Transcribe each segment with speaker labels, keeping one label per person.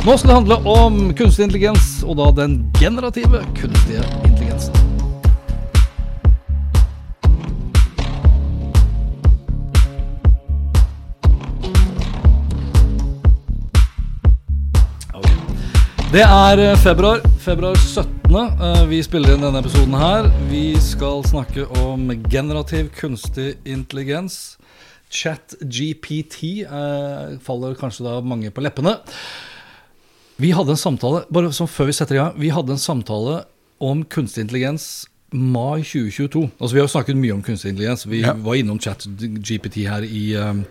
Speaker 1: Nå skal det handle om kunstig intelligens, og da den generative kunstige intelligensen. Det er eh, februar, februar 17. eh, Vi spiller inn denne episoden her. Vi skal snakke om generativ kunstig intelligens. Chat GPT eh, faller kanskje da mange på leppene. Vi hadde en samtale bare som før vi setter i gang, vi hadde en samtale om kunstig intelligens mai 2022. Altså Vi har jo snakket mye om kunstig intelligens. Vi
Speaker 2: Ja.
Speaker 1: var innom chat GPT her i um,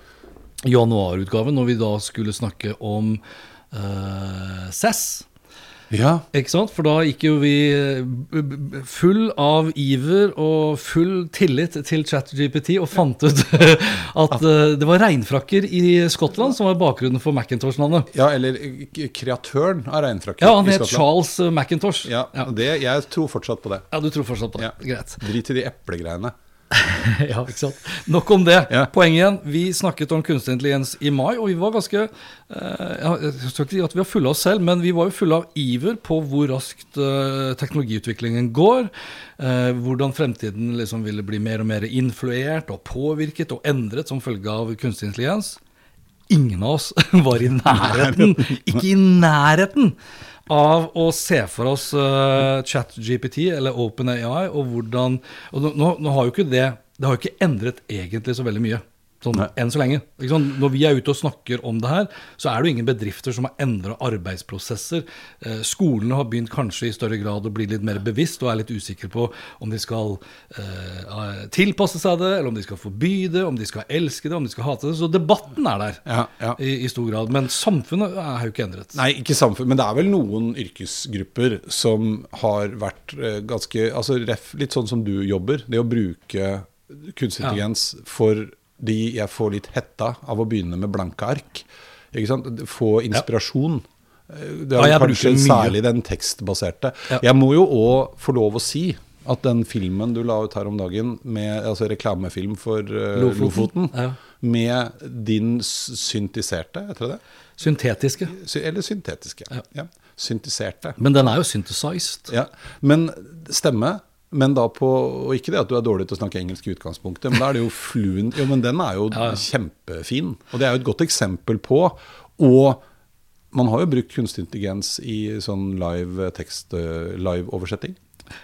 Speaker 1: januarutgaven, når vi da skulle snakke om uh, CES.
Speaker 2: Ja,
Speaker 1: Ikke sant? For da gikk jo vi eh, full av iver og full tillit til ChatGPT og fant ut at eh, det var regnfrakker i Skottland som var bakgrunnen for Macintosh-navnet.
Speaker 2: ja eller kreatøren av regnfrakker
Speaker 1: Ja, han
Speaker 2: i
Speaker 1: het Charles eh, Macintosh.
Speaker 2: Ja,
Speaker 1: ja.
Speaker 2: Det, jeg tror fortsatt på det.
Speaker 1: Ja, du tror fortsatt på det.
Speaker 2: Ja.
Speaker 1: Greit.
Speaker 2: Drit i de eplegreiene.
Speaker 1: ja, ikke sant? Nok om det.
Speaker 2: Ja.
Speaker 1: Poenget igjen, vi snakket om kunstig intelligens i mai, og vi var ganske eh, Jeg skal ikke si at vi var fulle av oss selv, men vi var jo fulle av iver på hvor raskt eh, teknologiutviklingen går. eh, hvordan fremtiden liksom ville bli mer og mer influert og påvirket og endret som følge av kunstig intelligens. Ingen av oss var i nærheten, ikke i nærheten, av å se for oss uh, ChatGPT eller OpenAI og hvordan og nå, nå, nå har jo ikke det Det har jo ikke endret egentlig så veldig mye. Sånn,
Speaker 2: Nei.
Speaker 1: enn så lenge. Sant? Når vi er ute og snakker om det her, så er det jo ingen bedrifter som har endra arbeidsprosesser. Eh, skolene har begynt kanskje i større grad å bli litt mer bevisst og er litt usikre på om de skal eh, tilpasse seg det, eller om de skal forby det, om de skal elske det, om de skal hate det. Så debatten er der
Speaker 2: Ja, ja.
Speaker 1: I, i stor grad. Men samfunnet er jo ikke endret.
Speaker 2: Nei, ikke samfunnet, men det er vel noen yrkesgrupper som har vært eh, ganske altså ref, Litt sånn som du jobber. Det å bruke kunstig
Speaker 1: Ja.
Speaker 2: intelligens fordi jeg får litt hetta av å begynne med blanke ark. Få inspirasjon. Ja. Det er
Speaker 1: ja,
Speaker 2: kanskje særlig den tekstbaserte.
Speaker 1: Ja.
Speaker 2: Jeg må jo òg få lov å si at den filmen du la ut her om dagen, med altså reklamefilm for uh,
Speaker 1: Lofoten.
Speaker 2: Lofoten,
Speaker 1: Ja.
Speaker 2: med din syntiserte, heter det det?
Speaker 1: Syntetiske.
Speaker 2: Sy- Eller syntetiske.
Speaker 1: Ja.
Speaker 2: Syntiserte.
Speaker 1: Men den er jo synthesized.
Speaker 2: Ja. Men stemme. Men da på Og ikke det at du er dårlig til å snakke engelsk i utgangspunktet, men da er det jo fluent Jo, men den er jo
Speaker 1: Ja, ja.
Speaker 2: kjempefin. Og det er jo et godt eksempel på Og man har jo brukt kunstig intelligens i sånn live tekst, eh, live-oversetting.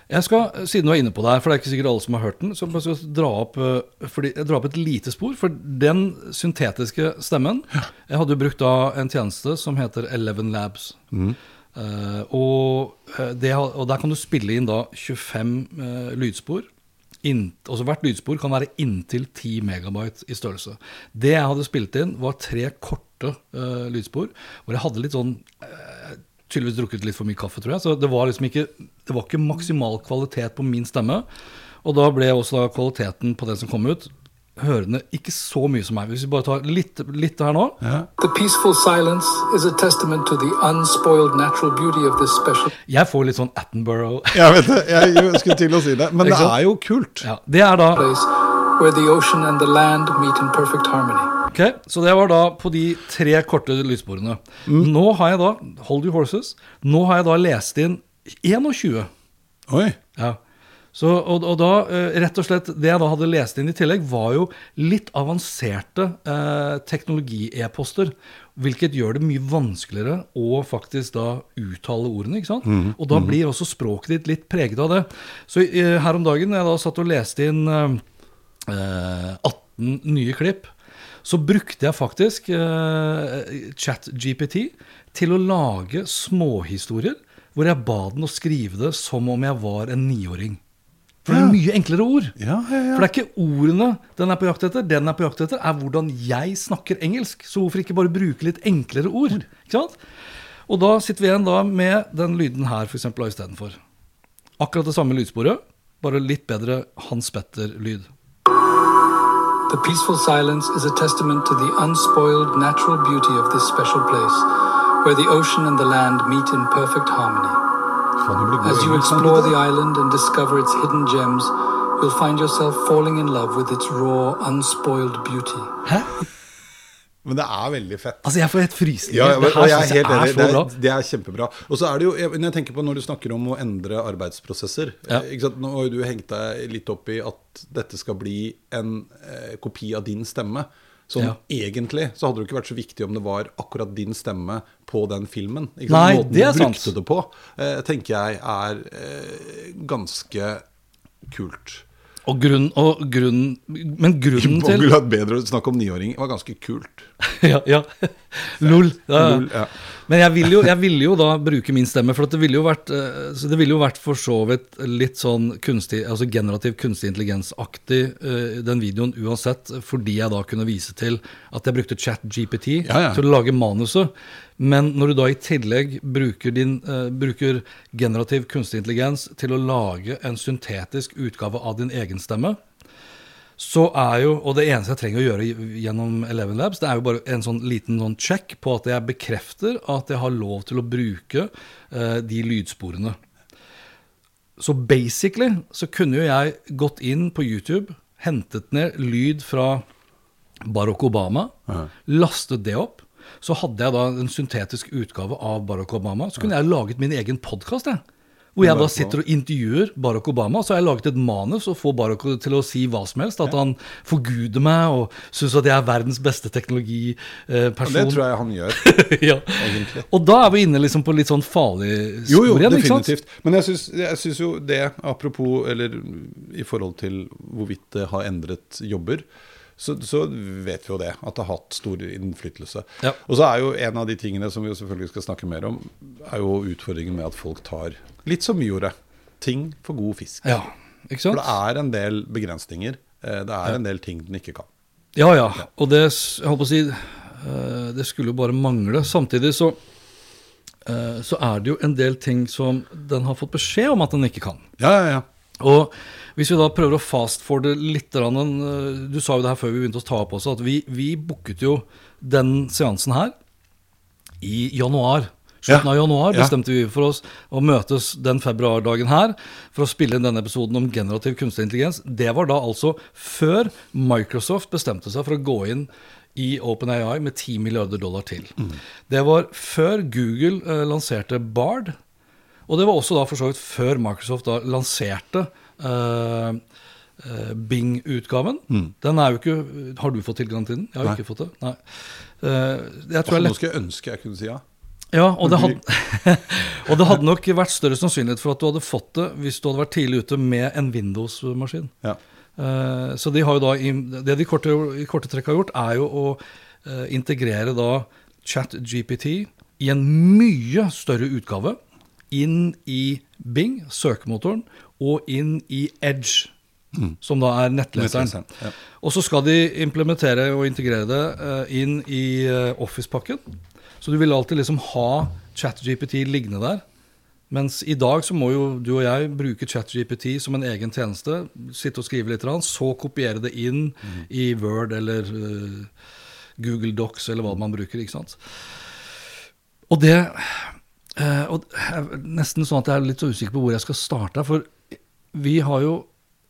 Speaker 1: Jeg skal, Siden du er inne på det her, for det er ikke sikkert alle som har hørt den, så jeg skal dra opp, eh, fordi, jeg drar opp et lite spor. For den syntetiske stemmen Jeg hadde jo brukt da en tjeneste som heter Eleven Labs. Eh, og, eh, det, og der kan du spille inn da 25 eh, lydspor. In, altså hvert lydspor kan være inntil 10 megabyte i størrelse. Det jeg hadde spilt inn, var tre korte uh, lydspor, hvor jeg hadde litt sånn uh, tydeligvis drukket litt for mye kaffe, tror jeg. Så det var liksom ikke, det var ikke maksimal kvalitet på min stemme. Og da ble også da kvaliteten på den som kom ut, hørende ikke så mye som meg. Hvis vi bare tar litt, litt her nå.
Speaker 3: The peaceful silence is a testament to the unspoiled natural beauty of this special
Speaker 1: Jeg får litt sånn Attenborough.
Speaker 2: Jeg vet det, jeg skulle til å si det. Men det er jo kult.
Speaker 1: Ja, det er da
Speaker 3: where the ocean and the land meet in perfect harmony.
Speaker 1: Ok, Så det var da på de tre korte lydsporene. Nå har jeg da Hold your horses. Nå har jeg da lest inn 21.
Speaker 2: Oi.
Speaker 1: Ja. Så, og, og da, eh, rett og slett, Det jeg da hadde lest inn i tillegg, var jo litt avanserte eh, teknologi-e-poster. Hvilket gjør det mye vanskeligere å faktisk da uttale ordene. ikke sant? Og da blir også språket ditt litt preget av det. Så eh, her om dagen, jeg da satt og leste inn eh, 18 nye klipp, så brukte jeg faktisk eh, ChatGPT til å lage småhistorier hvor jeg ba den å skrive det som om jeg var en niåring. For det er mye enklere ord.
Speaker 2: Ja, ja, ja.
Speaker 1: For det er ikke ordene den er på jakt etter, den er på jakt etter, er hvordan jeg snakker engelsk. Så hvorfor ikke bare bruke litt enklere ord? Ikke sant? Og da sitter vi igjen da med den lyden her, for eksempel, istedenfor. Akkurat det samme lydsporet, bare litt bedre Hans Petter-lyd.
Speaker 3: The peaceful silence is a testament to the unspoiled natural beauty of this special place, where the ocean and the land meet in perfect harmony. As you explore the island and discover its hidden gems, you'll find yourself falling in love with its raw, unspoiled beauty.
Speaker 1: Hæ?
Speaker 2: Men det er veldig fett.
Speaker 1: Altså, jeg får helt frysninger.
Speaker 2: Ja,
Speaker 1: det her
Speaker 2: jeg er
Speaker 1: er så
Speaker 2: Det er, det er kjempebra. Og så er det jo, jeg- når jeg tenker på når du snakker om å endre arbeidsprosesser
Speaker 1: Ja.
Speaker 2: ikke sant? Nå har jo du hengt deg litt opp i at dette skal bli en eh, kopi av din stemme. Sånn
Speaker 1: Ja.
Speaker 2: egentlig så hadde det ikke vært så viktig om det var akkurat din stemme på den filmen. Ikke
Speaker 1: Nei,
Speaker 2: Måten
Speaker 1: det er
Speaker 2: du
Speaker 1: sant.
Speaker 2: brukte det på, eh, tenker jeg er eh, ganske kult.
Speaker 1: Og grunn, og grunn, men grunnen til
Speaker 2: hatt bedre å snakke om niåringer var ganske kult.
Speaker 1: ja, ja. Lol. Ja.
Speaker 2: Lol, ja.
Speaker 1: Men jeg ville jo, jeg ville jo da bruke min stemme, for at det ville jo vært eh, så det ville jo vært for så vidt litt sånn kunstig, altså generativ kunstig intelligens-aktig, eh, den videoen uansett, fordi jeg da kunne vise til at jeg brukte chat-GPT
Speaker 2: ja.
Speaker 1: til å lage manuset. Men når du da i tillegg bruker, din, uh, bruker generativ kunstig intelligens til å lage en syntetisk utgave av din egen stemme, så er jo, og det eneste jeg trenger å gjøre gjennom Eleven Labs, det er jo bare en sånn liten sånn check på at jeg bekrefter at jeg har lov til å bruke uh, de lydsporene. Så basically så kunne jo jeg gått inn på YouTube, hentet ned lyd fra Barack Obama, lastet det opp. Så hadde jeg da en syntetisk utgave av Barack Obama. Så kunne jeg laget min egen podkast, jeg. Hvor jeg da sitter og intervjuer Barack Obama. Så har jeg laget et manus og får Barack til å si hva som helst. At han forguder meg og syns at jeg er verdens beste
Speaker 2: Og
Speaker 1: teknologiperson.
Speaker 2: det tror jeg han gjør.
Speaker 1: ja.
Speaker 2: egentlig.
Speaker 1: Og da er vi inne liksom på litt sånn farlig
Speaker 2: Jo, jo,
Speaker 1: spor igjen, ikke sant?
Speaker 2: definitivt. Men jeg syns jo det, apropos eller i forhold til hvorvidt det har endret jobber, så, så vet vi jo det, at det har hatt stor innflytelse.
Speaker 1: Ja.
Speaker 2: Og så er jo en av de tingene som vi jo selvfølgelig skal snakke mer om, er jo utfordringen med at folk tar litt som vi gjorde. Ting for god fisk.
Speaker 1: Ja, ikke sant?
Speaker 2: For det er en del begrensninger. eh, Det er en del ting den ikke kan.
Speaker 1: Ja, ja. Og det, jeg holdt på å si, eh, det skulle jo bare mangle. Samtidig så, eh, så er det jo en del ting som den har fått beskjed om at den ikke kan.
Speaker 2: Ja, ja, ja.
Speaker 1: Og hvis vi da prøver å fastforde litt eh, Du sa jo det her før vi begynte å ta opp også, at vi, vi booket jo den seansen her i januar. Slutten av januar
Speaker 2: Ja.
Speaker 1: bestemte vi for oss å møtes den februardagen her for å spille inn denne episoden om generativ kunstig intelligens. Det var da altså før Microsoft bestemte seg for å gå inn i OpenAI med 10 milliarder dollar til. Det var før Google eh, lanserte Bard, og det var også da for så vidt før Microsoft da lanserte uh, Bing-utgaven. Den er jo ikke Har du fått tilgang til den? Jeg har
Speaker 2: Nei.
Speaker 1: ikke fått det. Nei. Uh, jeg tror jeg
Speaker 2: Nå
Speaker 1: lett,
Speaker 2: skal jeg ønske jeg kunne si ja.
Speaker 1: ja, og det, hadde, og det hadde nok vært større sannsynlighet for at du hadde fått det hvis du hadde vært tidlig ute med en Windows-maskin.
Speaker 2: ja.
Speaker 1: Så de har jo da, Det de korte, i korte trekk har gjort, er jo å integrere da ChatGPT i en mye større utgave inn i Bing, søkemotoren, og inn i Edge, som da er nettleseren.
Speaker 2: Ja.
Speaker 1: Og så skal de implementere og integrere det eh, inn i eh, Office-pakken. Så du vil alltid liksom ha ChatGPT liggende der. Mens i dag så må jo du og jeg bruke ChatGPT som en egen tjeneste. Sitte og skrive litt, så kopiere det inn i Word eller eh, Google Docs eller hva man bruker. ikke sant? Og det eh, og jeg Nesten sånn at jeg er litt så usikker på hvor jeg skal starte. For vi har jo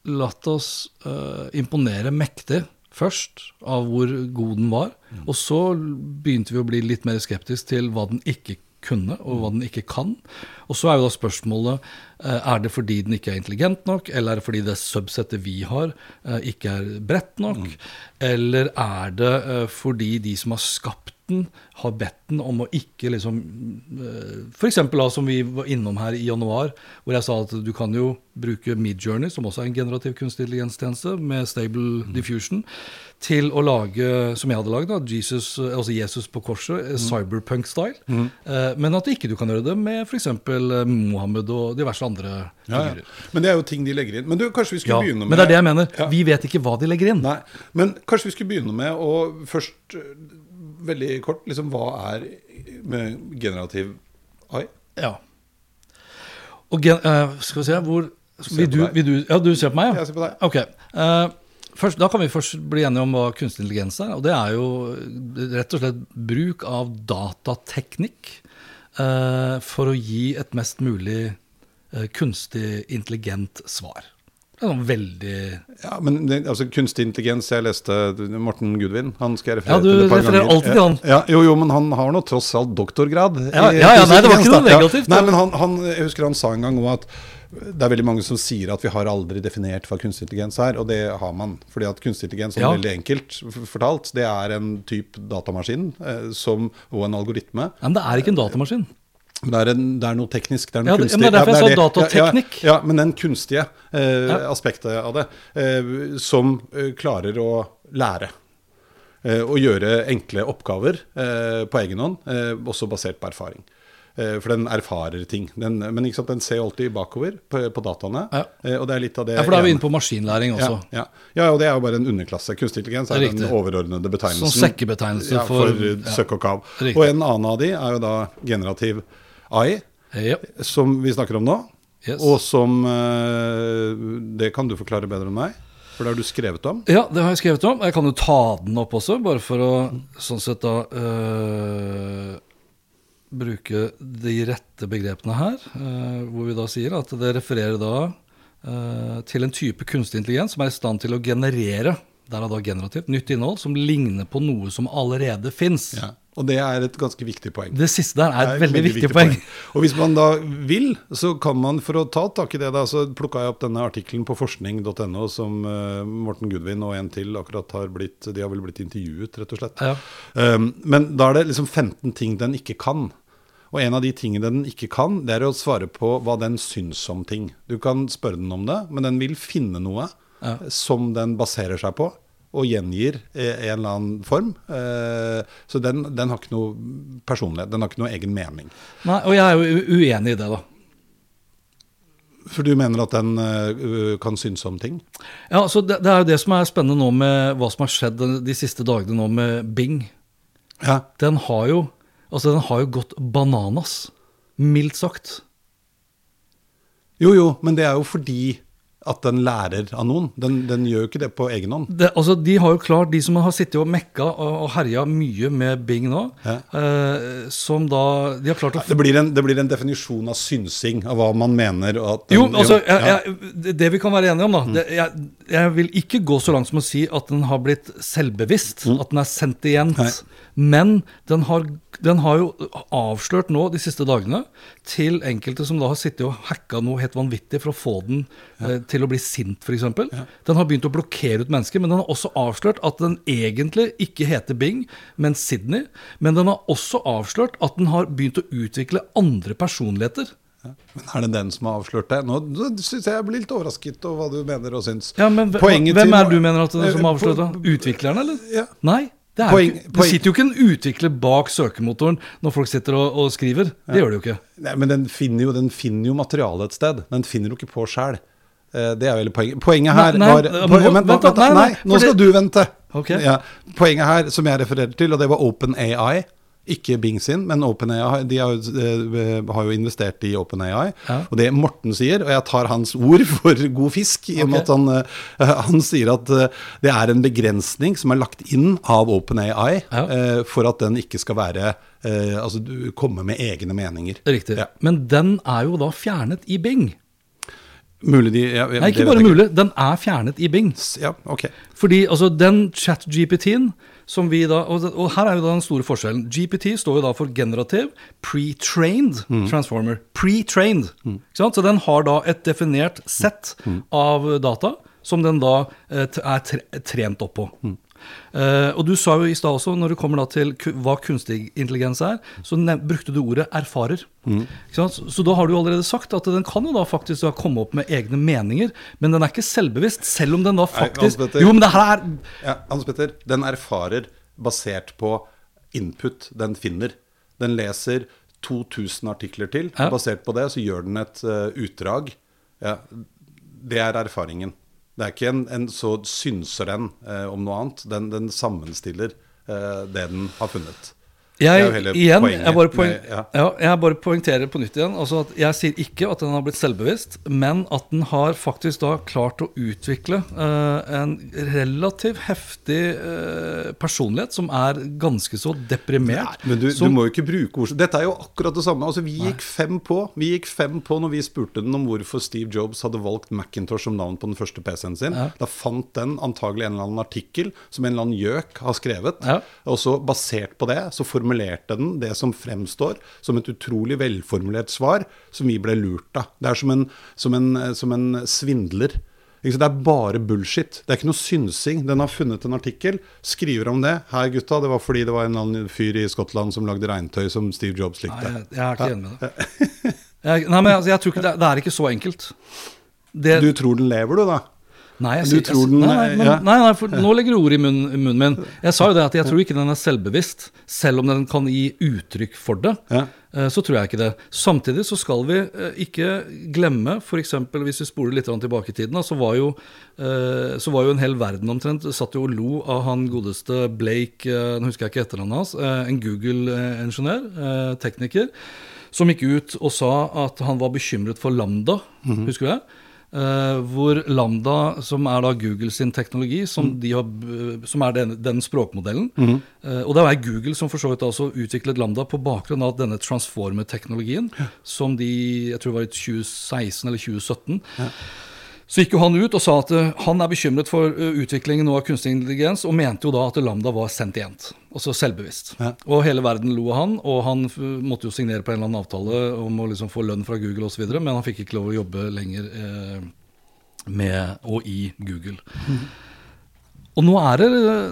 Speaker 1: latt oss uh, imponere mektig først av hvor god den var. Og så begynte vi å bli litt mer skeptisk til hva den ikke kunne, og hva den ikke kan. Og så er jo da spørsmålet uh, er det fordi den ikke er intelligent nok, eller er det fordi det subsettet vi har, ikke er bredt nok, eller er det fordi de som har skapt den, har bedt den om å ikke liksom F.eks. For eksempel som vi var innom her i januar, hvor jeg sa at du kan jo bruke Midjourney, som også er en generativ kunstig intelligenstjeneste, med stable diffusion, til å lage, som jeg hadde lagd, Jesus, eh, altså Jesus på korset, mm. cyberpunk-style. Mm. men at ikke du kan gjøre det med f.eks. Mohammed og diverse andre
Speaker 2: Ja, ja. Men det er jo ting de legger inn. Men du, kanskje vi
Speaker 1: Ja,
Speaker 2: begynne med
Speaker 1: men det er det jeg mener. Vi vet ikke hva de legger inn.
Speaker 2: Nei, men kanskje vi skulle begynne med å først veldig kort liksom hva er med generativ AI?
Speaker 1: Ja. Og gen, uh, skal vi se hvor vil du, vil du, Ja, du ser på meg, ja?
Speaker 2: Jeg ser på deg.
Speaker 1: Ok. Uh, først, da kan vi først bli enige om hva kunstig intelligens er. Og det er jo rett og slett bruk av datateknikk uh, for å gi et mest mulig eh, kunstig intelligent svar. Sånn veldig
Speaker 2: Ja, men det, altså Kunstig intelligens, jeg leste Morten Gudvin. Han skal jeg referere
Speaker 1: Ja, du
Speaker 2: til et par ganger.
Speaker 1: alltid til han.
Speaker 2: Ja, jo, jo, men han har nå tross alt doktorgrad.
Speaker 1: Ja, ja, ja, nei, det var ikke noe negativt,
Speaker 2: Ja. Nei, men han, han, jeg husker han sa en gang òg at det er veldig mange som sier at vi har aldri definert hva kunstig intelligens er, og det har man. Fordi at kunstig intelligens,
Speaker 1: Ja.
Speaker 2: veldig enkelt fortalt, det er en type datamaskin eh, som, og en algoritme.
Speaker 1: Ja, men det er ikke en datamaskin.
Speaker 2: Men Det er, en, det er noe teknisk. Det er noe
Speaker 1: Ja,
Speaker 2: kunstig.
Speaker 1: men det er derfor jeg sa datateknikk.
Speaker 2: Ja, ja, men den kunstige eh, aspektet av det, eh, som eh, klarer å lære. Eh, og gjøre enkle oppgaver eh, på egen hånd, eh, også basert på erfaring. For den erfarer ting. Den, men sant, den ser alltid bakover på, på dataene.
Speaker 1: Ja.
Speaker 2: Og det er litt av det
Speaker 1: Ja, For da er vi inne på maskinlæring også.
Speaker 2: ja, ja. ja, og det er jo bare en underklasse. Kunstig intelligens er
Speaker 1: er
Speaker 2: den overordnede betegnelsen.
Speaker 1: Sånn sekkebetegnelse for-
Speaker 2: for,
Speaker 1: ja.
Speaker 2: søk og kav.
Speaker 1: Riktig.
Speaker 2: Og en annen av de er jo da generativ AI,
Speaker 1: Ja.
Speaker 2: som vi snakker om nå.
Speaker 1: Yes.
Speaker 2: Og som eh, Det kan du forklare bedre enn meg, for det har du skrevet om.
Speaker 1: Ja, det har jeg skrevet om. Jeg kan jo ta den opp også, bare for å sånn sett da øh, bruke de rette begrepene her. øh, hvor vi da sier at det refererer da øh, til en type kunstig intelligens som er i stand til å generere derav da generativt, nytt innhold som ligner på noe som allerede fins.
Speaker 2: Ja. Og det er et ganske viktig poeng.
Speaker 1: Det siste der er
Speaker 2: Det
Speaker 1: et veldig, viktig poeng.
Speaker 2: Og hvis man da vil, så kan man for å ta tak i det, da, så plukka jeg opp denne artikkelen på forskning.no som uh, Morten Gudvin og en til akkurat har blitt De har vel blitt intervjuet, rett og slett.
Speaker 1: Ja.
Speaker 2: Um, men da er det liksom 15 ting den ikke kan. Og en av de tingene den ikke kan, det er å svare på hva den syns om ting. Du kan spørre den om det, men den vil finne noe
Speaker 1: Ja.
Speaker 2: som den baserer seg på. Og gjengir eh, en eller annen form. Eh, så den, den har ikke noe personlighet. Den har ikke noe egen mening.
Speaker 1: Nei, og jeg er jo uenig i det, da.
Speaker 2: For du mener at den eh, kan synes om ting?
Speaker 1: Ja, så det, det er jo det som er spennende nå med hva som har skjedd de, de siste dagene nå med Bing.
Speaker 2: Ja.
Speaker 1: Den har jo Altså, den har jo gått bananas. Mildt sagt.
Speaker 2: Jo, jo, men det er jo fordi at den lærer av noen. Den, den gjør jo ikke det på egen hånd.
Speaker 1: Det, altså, de har jo klart, de som har sittet og mekka og, og herja mye med Bing nå,
Speaker 2: Ja.
Speaker 1: eh, som da De har klart å
Speaker 2: Det blir, en, det blir en definisjon av synsing, av hva man mener. Den,
Speaker 1: Jo, altså,
Speaker 2: ja. Mm.
Speaker 1: jeg, jeg, det- vi kan være enige om, da det, jeg, jeg vil ikke gå så langt som å si at den har blitt selvbevisst, at den er sentient.
Speaker 2: Mm. Nei.
Speaker 1: Men den har, den har jo avslørt nå de siste dagene til enkelte som da har sittet og hacka noe helt vanvittig for å få den eh, til å bli sint, f.eks. Den har begynt å blokkere ut mennesker, men den har også avslørt at den egentlig ikke heter Bing, men Sydney. Men den har også avslørt at den har begynt å utvikle andre personligheter.
Speaker 2: Men er det den som har avslørt det? Nå syns jeg jeg blir litt overrasket over hva du mener og syns.
Speaker 1: Ja, men
Speaker 2: Poenget
Speaker 1: Hvem
Speaker 2: til-
Speaker 1: er du mener at det er som
Speaker 2: Eh,
Speaker 1: har avslørt det? Utvikleren, eller?
Speaker 2: Ja.
Speaker 1: Nei. Det,
Speaker 2: Poeng-
Speaker 1: ikke, det sitter jo ikke en utvikler bak søkemotoren når folk sitter og, og skriver. Det gjør det jo ikke.
Speaker 2: Nei, men den finner, jo, den finner jo materialet et sted. Den finner jo ikke på sjæl. Det er vel poenget. Poenget her
Speaker 1: Nei, nei,
Speaker 2: var
Speaker 1: nå-
Speaker 2: po-
Speaker 1: vent
Speaker 2: men- vent
Speaker 1: nei, nei,
Speaker 2: nå skal du vente.
Speaker 1: Ok.
Speaker 2: Ja, poenget her som jeg refererer til, og det var OpenAI. Ikke Bing sin, men OpenAI de har, eh, har jo investert i OpenAI.
Speaker 1: Ja.
Speaker 2: Og det Morten sier, og jeg tar hans ord for god fisk, i og med
Speaker 1: Ok.
Speaker 2: at han, eh, han sier at eh, det er en begrensning som er lagt inn av OpenAI
Speaker 1: Ja.
Speaker 2: eh, for at den ikke skal være eh, Altså komme med egne meninger.
Speaker 1: Riktig.
Speaker 2: Ja.
Speaker 1: Men den er jo da fjernet i Bing.
Speaker 2: Mulig de ja,
Speaker 1: Nei, ikke bare mulig, den er fjernet i Bing.
Speaker 2: Ja, ok.
Speaker 1: Fordi altså, den chat-GPT-en som vi da og, og her er jo da den store forskjellen. GPT står jo da for generativ pre-trained transformer. Pre-trained. Ikke sant? Så den har da et definert sett av data som den da eh, er tre trent opp på. Eh, og du sa jo i stad også, når det kommer da til hva kunstig intelligens er, så brukte du ordet 'erfarer'. Sant? Så, så da har du allerede sagt at den kan jo da faktisk da komme opp med egne meninger, men den er ikke selvbevisst, selv om den da faktisk
Speaker 2: Nei,
Speaker 1: Jo, men det her er
Speaker 2: Ja, Hans Petter, den erfarer basert på input den finner. Den leser 2000 artikler til.
Speaker 1: Ja.
Speaker 2: Basert på det så gjør den et uh, utdrag. Ja, det er erfaringen. Det er ikke en, en så synser den eh, om noe annet. Den, den sammenstiller eh, det den har funnet.
Speaker 1: Jeg, igjen, jeg bare, poeng,
Speaker 2: Nei, ja.
Speaker 1: ja. jeg bare poengterer på nytt igjen. Altså at jeg sier ikke at den har blitt selvbevisst, men at den har faktisk da klart å utvikle uh, en relativt heftig uh, personlighet som er ganske så deprimert.
Speaker 2: Men du,
Speaker 1: som,
Speaker 2: du må jo ikke bruke ord Dette er jo akkurat det samme. Altså, vi gikk fem på Vi gikk fem på når vi spurte den om hvorfor Steve Jobs hadde valgt Macintosh som navn på den første PC-en sin.
Speaker 1: Ja.
Speaker 2: Da fant den antagelig en eller annen artikkel som en eller annen gjøk har skrevet. Og så basert på det så formulerte den det som fremstår som et utrolig velformulert svar, som vi ble lurt av. Det er som en, som en, som en svindler. Det er bare bullshit. Det er ikke noe synsing. Den har funnet en artikkel, skriver om det. Her, gutta, det var fordi det var en annen fyr i Skottland som lagde regntøy som Steve Jobs
Speaker 1: Nei,
Speaker 2: likte.
Speaker 1: jeg, jeg er ikke enig med deg. Jeg, nei, men jeg, jeg tror ikke det, det er ikke så enkelt. Det,
Speaker 2: Du tror den lever, du, da?
Speaker 1: Nei, jeg,
Speaker 2: Du
Speaker 1: jeg,
Speaker 2: den-
Speaker 1: nei, nei, men,
Speaker 2: ja.
Speaker 1: nei, nei, nå legger du ord i munnen, munnen min. Jeg sa jo det at jeg tror ikke den er selvbevisst, selv om den kan gi uttrykk for det.
Speaker 2: Ja.
Speaker 1: eh, Så tror jeg ikke det. Samtidig så skal vi eh, ikke glemme, f.eks. hvis vi spoler litt tilbake i tiden, så var, jo, eh, så var jo en hel verden omtrent satt jo og lo av han godeste Blake, nå husker jeg ikke etternavnet hans, en Google-ingeniør, tekniker, som gikk ut og sa at han var bekymret for Lambda, husker du det? Eh, hvor Lambda, som er da Google sin teknologi, som, de har, som er den, den språkmodellen. Eh, Og det er Google som for så vidt altså utviklet Lambda på bakgrunn av denne transformer-teknologien, som de jeg tror det var i 2016 eller 2017. Så gikk jo han ut og sa at eh, han er bekymret for eh, utviklingen av kunstig intelligens, og mente jo da at Lambda var sentient, altså selvbevisst.
Speaker 2: Ja.
Speaker 1: Og hele verden lo av han, og han måtte jo signere på en eller annen avtale om å liksom få lønn fra Google osv., men han fikk ikke lov å jobbe lenger eh, med og i Google. Og nå, det,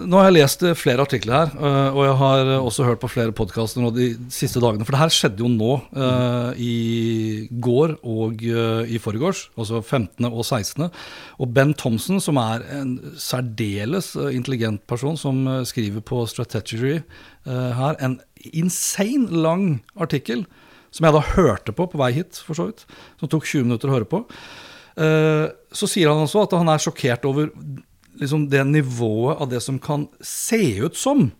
Speaker 1: nå har jeg lest eh, flere artikler her, øh, og jeg har også hørt på flere podkaster de siste dagene. For det her skjedde jo nå, øh, i går og øh, i forgårs, altså 15. og 16. Og Ben Thompson, som er en særdeles intelligent person, som skriver på Strategy her, en insane lang artikkel, som jeg da hørte på på vei hit, for så vidt, som tok 20 minutter å høre på. Eh, så sier han også at han er sjokkert over liksom det nivået av det som kan se ut som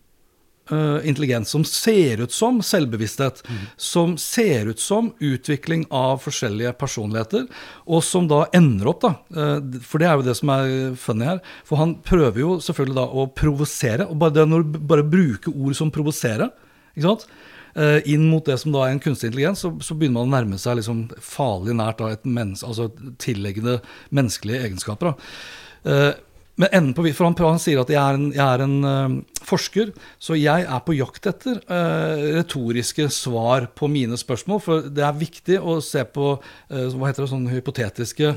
Speaker 1: uh, intelligens, som ser ut som selvbevissthet, som ser ut som utvikling av forskjellige personligheter, og som da ender opp, da, uh, for det er jo det som er funny her, for han prøver jo selvfølgelig da å provosere, og bare det når du bare bruker ord som provosere, ikke sant? Eh, inn mot det som da er en kunstig intelligens, så, så begynner man å nærme seg liksom farlig nært da et menneske, altså tilleggende menneskelige egenskaper. Da. Men enden på, for han, han sier at jeg er en, jeg er en uh, forsker, så jeg er på jakt etter uh, retoriske svar på mine spørsmål. For det er viktig å se på uh, hva heter det, sånne hypotetiske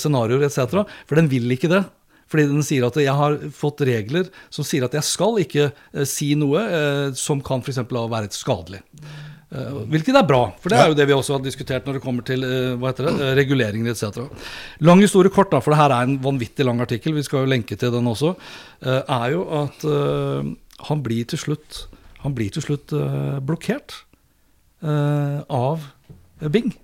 Speaker 1: scenarioer etc. For den vil ikke det. Fordi den sier at jeg har fått regler som sier at jeg skal ikke si noe som kan f.eks. være skadelig. Eh, hvilket er bra, for det er jo det vi også har diskutert når det kommer til eh, hva heter det, eh, reguleringer etc. Lang historie kort, da, for det her er en vanvittig lang artikkel, vi skal jo lenke til den også, er jo at han blir til slutt, han blir til slutt blokkert av Bing.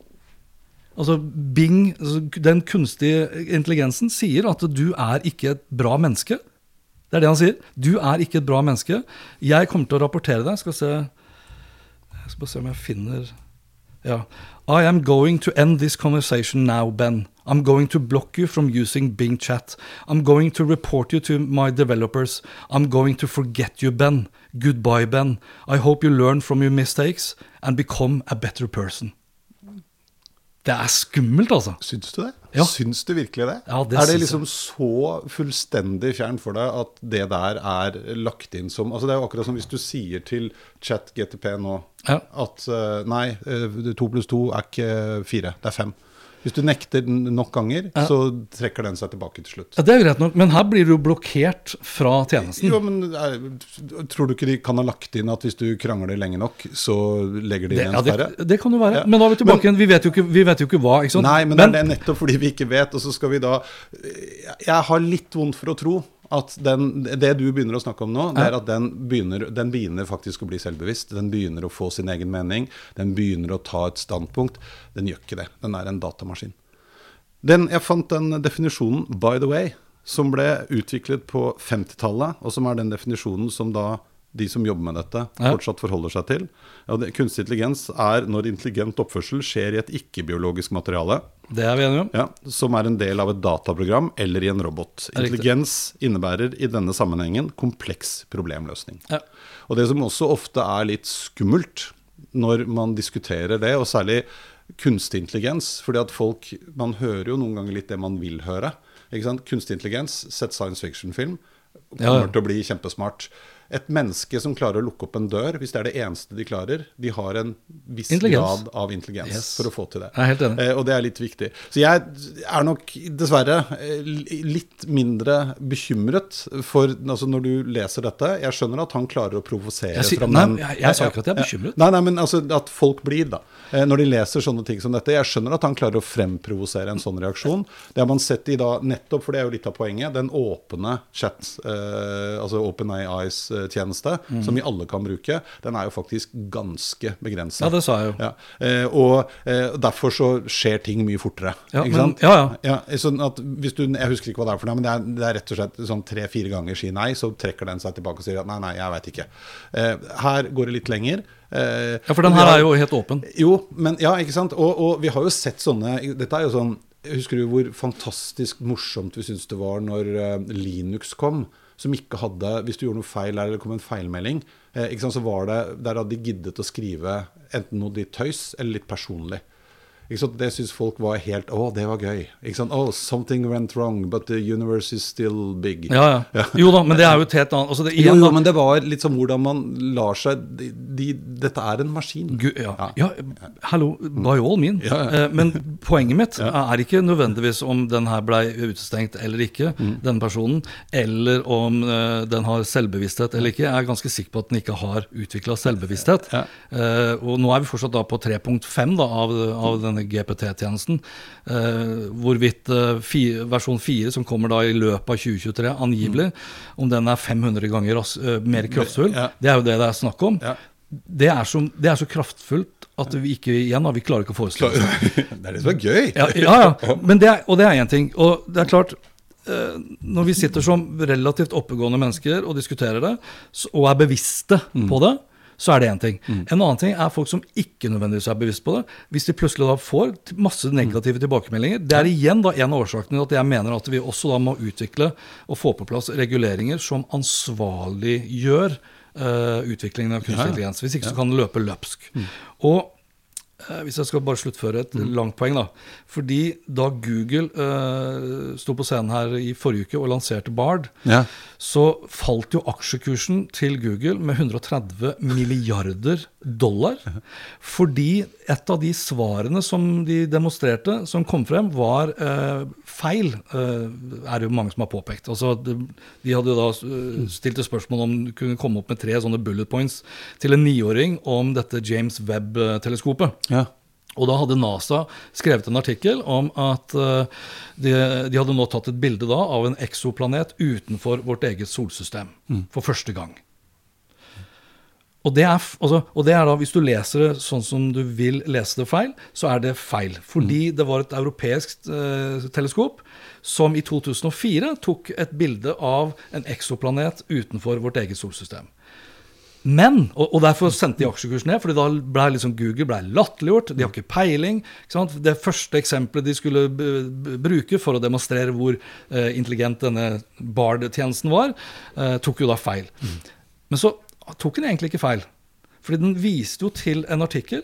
Speaker 1: Altså Bing, altså den kunstige intelligensen, sier at du er ikke et bra menneske. Det er det han sier. Du er ikke et bra menneske. Jeg kommer til å rapportere deg. Skal se Jeg skal bare se om jeg finner Ja. I am going to end this conversation now, Ben. I'm going to block you from using Bing chat. I'm going to report you to my developers. I'm going to forget you, Ben. Goodbye, Ben. I hope you learn from your mistakes and become a better person. Det er skummelt, altså.
Speaker 2: Syns du det?
Speaker 1: Ja.
Speaker 2: Syns du virkelig det?
Speaker 1: Ja, det
Speaker 2: er det
Speaker 1: liksom
Speaker 2: liksom så fullstendig fjern for deg at det der er lagt inn som Altså Det er jo akkurat som hvis du sier til chat GTP nå
Speaker 1: Ja.
Speaker 2: at eh, nei, eh, to pluss to er ikke fire, det er fem. Hvis du nekter nok ganger, så trekker den seg tilbake til slutt.
Speaker 1: Ja, Det er greit nok, men her blir du blokkert fra tjenesten.
Speaker 2: Jo, men er, Tror du ikke de kan ha lagt inn at hvis du krangler lenge nok, så legger de
Speaker 1: Det,
Speaker 2: inn
Speaker 1: ja,
Speaker 2: en sperre?
Speaker 1: det, det kan jo være.
Speaker 2: Ja.
Speaker 1: Men da er vi tilbake
Speaker 2: Men-
Speaker 1: igjen. Vi vet ikke, vi vet jo ikke hva. ikke sant?
Speaker 2: Nei, men, det er nettopp fordi vi ikke vet, og så skal vi da Jeg har litt vondt for å tro at den, det du begynner å snakke om nå, det er at den begynner, den begynner faktisk å bli selvbevisst. Den begynner å få sin egen mening. Den begynner å ta et standpunkt. Den gjør ikke det. Den er en datamaskin. Den, jeg fant den definisjonen, by the way, som ble utviklet på 50-tallet, og som er den definisjonen som da de som jobber med dette,
Speaker 1: Ja.
Speaker 2: fortsatt forholder seg til. Ja, det, kunstig intelligens er når intelligent oppførsel skjer i et ikke-biologisk materiale.
Speaker 1: Det er vi enige om.
Speaker 2: Ja, som er en del av et dataprogram eller i en robot. Intelligens innebærer i denne sammenhengen kompleks problemløsning. Og det som også ofte er litt skummelt når man diskuterer det, og særlig kunstig intelligens, fordi at folk Man hører jo noen ganger litt det man vil høre. Ikke sant? Kunstig intelligens, sett science fiction-film, kommer til å bli kjempesmart. Et menneske som klarer å lukke opp en dør, hvis det er det eneste de klarer, de har en viss grad av intelligens
Speaker 1: Yes.
Speaker 2: for å få til det.
Speaker 1: Jeg er helt enig.
Speaker 2: Eh, og det er litt viktig. Så jeg er nok dessverre eh, litt mindre bekymret for altså Når du leser dette Jeg skjønner at han klarer å provosere
Speaker 1: Jeg
Speaker 2: fram den-
Speaker 1: jeg- jeg sa ikke at jeg er bekymret.
Speaker 2: Nei, nei, men altså at folk blir, da. Eh, Når de leser sånne ting som dette. Jeg skjønner at han klarer å fremprovosere en sånn reaksjon. Det har man sett i da, nettopp, for det er jo litt av poenget, den åpne chat, eh, altså OpenAIs-tjeneste,
Speaker 1: Mm.
Speaker 2: som vi alle kan bruke, den er jo faktisk ganske begrensa.
Speaker 1: Ja, det sa jeg jo.
Speaker 2: Ja. Eh, og eh, derfor så skjer ting mye fortere.
Speaker 1: Ja,
Speaker 2: ikke
Speaker 1: men-
Speaker 2: sant?
Speaker 1: ja, ja.
Speaker 2: sånn at hvis du, jeg husker ikke hva det er for noe, men det er, det er rett og slett sånn tre-fire ganger si nei, så trekker den seg tilbake og sier at nei, nei, jeg veit ikke. Eh, her går det litt lenger. Eh,
Speaker 1: Ja, for den her er jo helt åpen.
Speaker 2: jo, men ja, ikke sant. Og, og vi har jo sett sånne Dette er jo sånn Husker du hvor fantastisk morsomt vi syntes det var når Linux kom? Som ikke hadde Hvis du gjorde noe feil eller kom en feilmelding, eh, så var det Der hadde de giddet å skrive enten noe litt tøys eller litt personlig. Det syns folk var helt Å, det var gøy. Oh, something went wrong, but the universe is still big.
Speaker 1: Ja, ja. Jo da, men det er jo et helt annet altså det,
Speaker 2: Jo,
Speaker 1: igjen,
Speaker 2: jo,
Speaker 1: da,
Speaker 2: men det var litt som hvordan man lar seg de, de, Dette er en maskin.
Speaker 1: Gud, ja. ja, hallo, by all mean. Eh, Men poenget mitt er ikke nødvendigvis om den her blei utestengt eller ikke,
Speaker 2: Mm.
Speaker 1: denne personen, eller om eh, den har selvbevissthet eller ikke. Jeg er ganske sikker på at den ikke har utvikla selvbevissthet. Eh, og nå er vi fortsatt da på 3.5 da, av, av denne GPT-tjenesten. Eh, hvorvidt eh, versjon 4, som kommer da i løpet av 2023, angivelig, om den er 500 ganger eh, mer kraftfull,
Speaker 2: Mm.
Speaker 1: Det er jo det det er snakk om. Det, er så, det er så kraftfullt at vi ikke igjen da, vi klarer ikke å forestille oss det.
Speaker 2: Er det som er gøy.
Speaker 1: Ja, ja, ja. Men det er, og det er én ting. Og det er klart Når vi sitter som relativt oppegående mennesker og diskuterer det, og er bevisste på det, så er det én ting. En annen ting er folk som ikke nødvendigvis er bevisst på det. Hvis de plutselig da får masse negative tilbakemeldinger. Det er igjen da en av årsakene til at jeg mener at vi også da må utvikle og få på plass reguleringer som ansvarliggjør uh, utviklingen av kunstig intelligens. Hvis ikke så kan det løpe løpsk. Og Eh, Hvis jeg skal bare sluttføre et langt poeng, da. Fordi da Google uh, sto på scenen her i forrige uke og lanserte Bard,
Speaker 2: Ja.
Speaker 1: så falt jo aksjekursen til Google med 130 milliarder dollar. Fordi et av de svarene som de demonstrerte, som kom frem, var uh, feil. Uh, er det jo mange som har påpekt. Altså, de, de hadde jo da eh, stilt et spørsmål om du kunne komme opp med tre sånne bullet points til en niåring om dette James Webb-teleskopet.
Speaker 2: Ja.
Speaker 1: Og da hadde NASA skrevet en artikkel om at eh, de, de hadde nå tatt et bilde da av en eksoplanet utenfor vårt eget solsystem. For første gang. Og det, er, altså, og det er da, hvis du leser det sånn som du vil lese det feil, så er det feil. Fordi det var et europeisk eh, teleskop som i 2004 tok et bilde av en eksoplanet utenfor vårt eget solsystem. Men, og, og derfor sendte de aksjekursen ned, fordi da ble liksom Google ble latterliggjort. De har ikke peiling. Ikke sant? Det første eksempelet de skulle bruke for å demonstrere hvor eh, intelligent denne Bard-tjenesten var, eh, tok jo da feil. Men så tok den egentlig ikke feil. Fordi den viste jo til en artikkel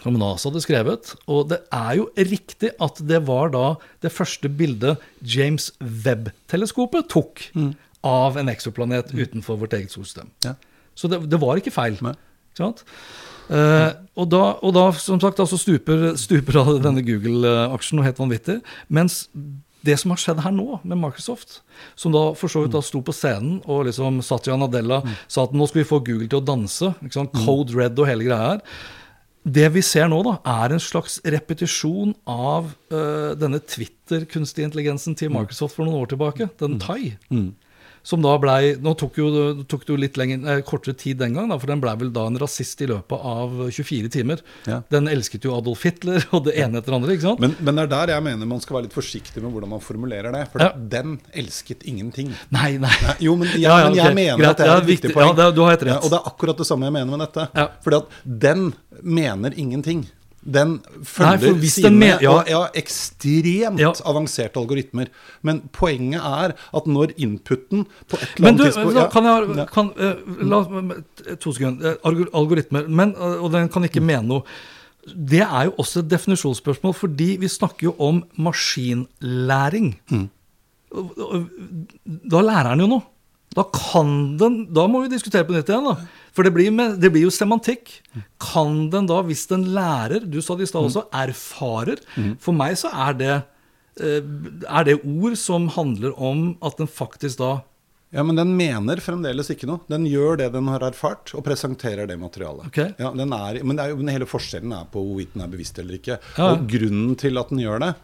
Speaker 1: som NASA hadde skrevet. Og det er jo riktig at det var da det første bildet James Webb-teleskopet tok av en eksoplanet utenfor vårt eget solsystem.
Speaker 2: Ja.
Speaker 1: Så det, det var ikke feil. Ikke sant? Uh, og, da, og da, som sagt, da så stuper, stuper denne Google-aksjen noe helt vanvittig. Mens det som har skjedd her nå, med Microsoft, som da for så vidt da sto på scenen og liksom Satya Nadella sa at nå skal vi få Google til å danse? Code Red og hele greia her. Det vi ser nå, da, er en slags repetisjon av uh, denne Twitter-kunstig intelligensen til Microsoft for noen år tilbake, den Tai. Som da blei Nå tok jo, tok det jo litt lenger, eh, kortere tid den gang, da, for den blei vel da en rasist i løpet av 24 timer.
Speaker 2: Ja.
Speaker 1: Den elsket jo Adolf Hitler og det ene etter det andre. ikke sant?
Speaker 2: Men, men det er der jeg mener man skal være litt forsiktig med hvordan man formulerer det. For
Speaker 1: Ja.
Speaker 2: den elsket ingenting.
Speaker 1: Nei, nei.
Speaker 2: Nei, Jo, men jeg,
Speaker 1: Ja,
Speaker 2: men jeg
Speaker 1: okay.
Speaker 2: mener
Speaker 1: Greit,
Speaker 2: at det er
Speaker 1: ja,
Speaker 2: et viktig
Speaker 1: viktig.
Speaker 2: poeng.
Speaker 1: Ja, det- du har helt rett.
Speaker 2: og det er akkurat det samme jeg mener med dette.
Speaker 1: Ja.
Speaker 2: Fordi at den mener ingenting. Den følger
Speaker 1: Nei,
Speaker 2: sine
Speaker 1: men- ja.
Speaker 2: og, ja, ekstremt
Speaker 1: Ja.
Speaker 2: avanserte algoritmer. Men poenget er at når inputen på et eller
Speaker 1: Men du,
Speaker 2: annet tidspunkt
Speaker 1: da
Speaker 2: ja,
Speaker 1: kan jeg kan, uh, la, To sekunder. Eh, Algoritmer. Men, eh, og den kan ikke mene noe. Det er jo også et definisjonsspørsmål, fordi vi snakker jo om maskinlæring. Og- Da lærer han jo noe. Da kan den Da må vi diskutere på nytt igjen, da. For det blir, med, det blir jo semantikk. Kan den da, hvis den lærer Du sa det i stad også, erfarer. For meg så er det eh, er det ord som handler om at den faktisk da
Speaker 2: Ja, men den mener fremdeles ikke noe. Den gjør det den har erfart, og presenterer det materialet.
Speaker 1: Ok.
Speaker 2: Ja, den er, men det er jo, hele forskjellen er på hvorvidt den er bevisst eller ikke.
Speaker 1: Ja.
Speaker 2: Og grunnen til at den gjør det,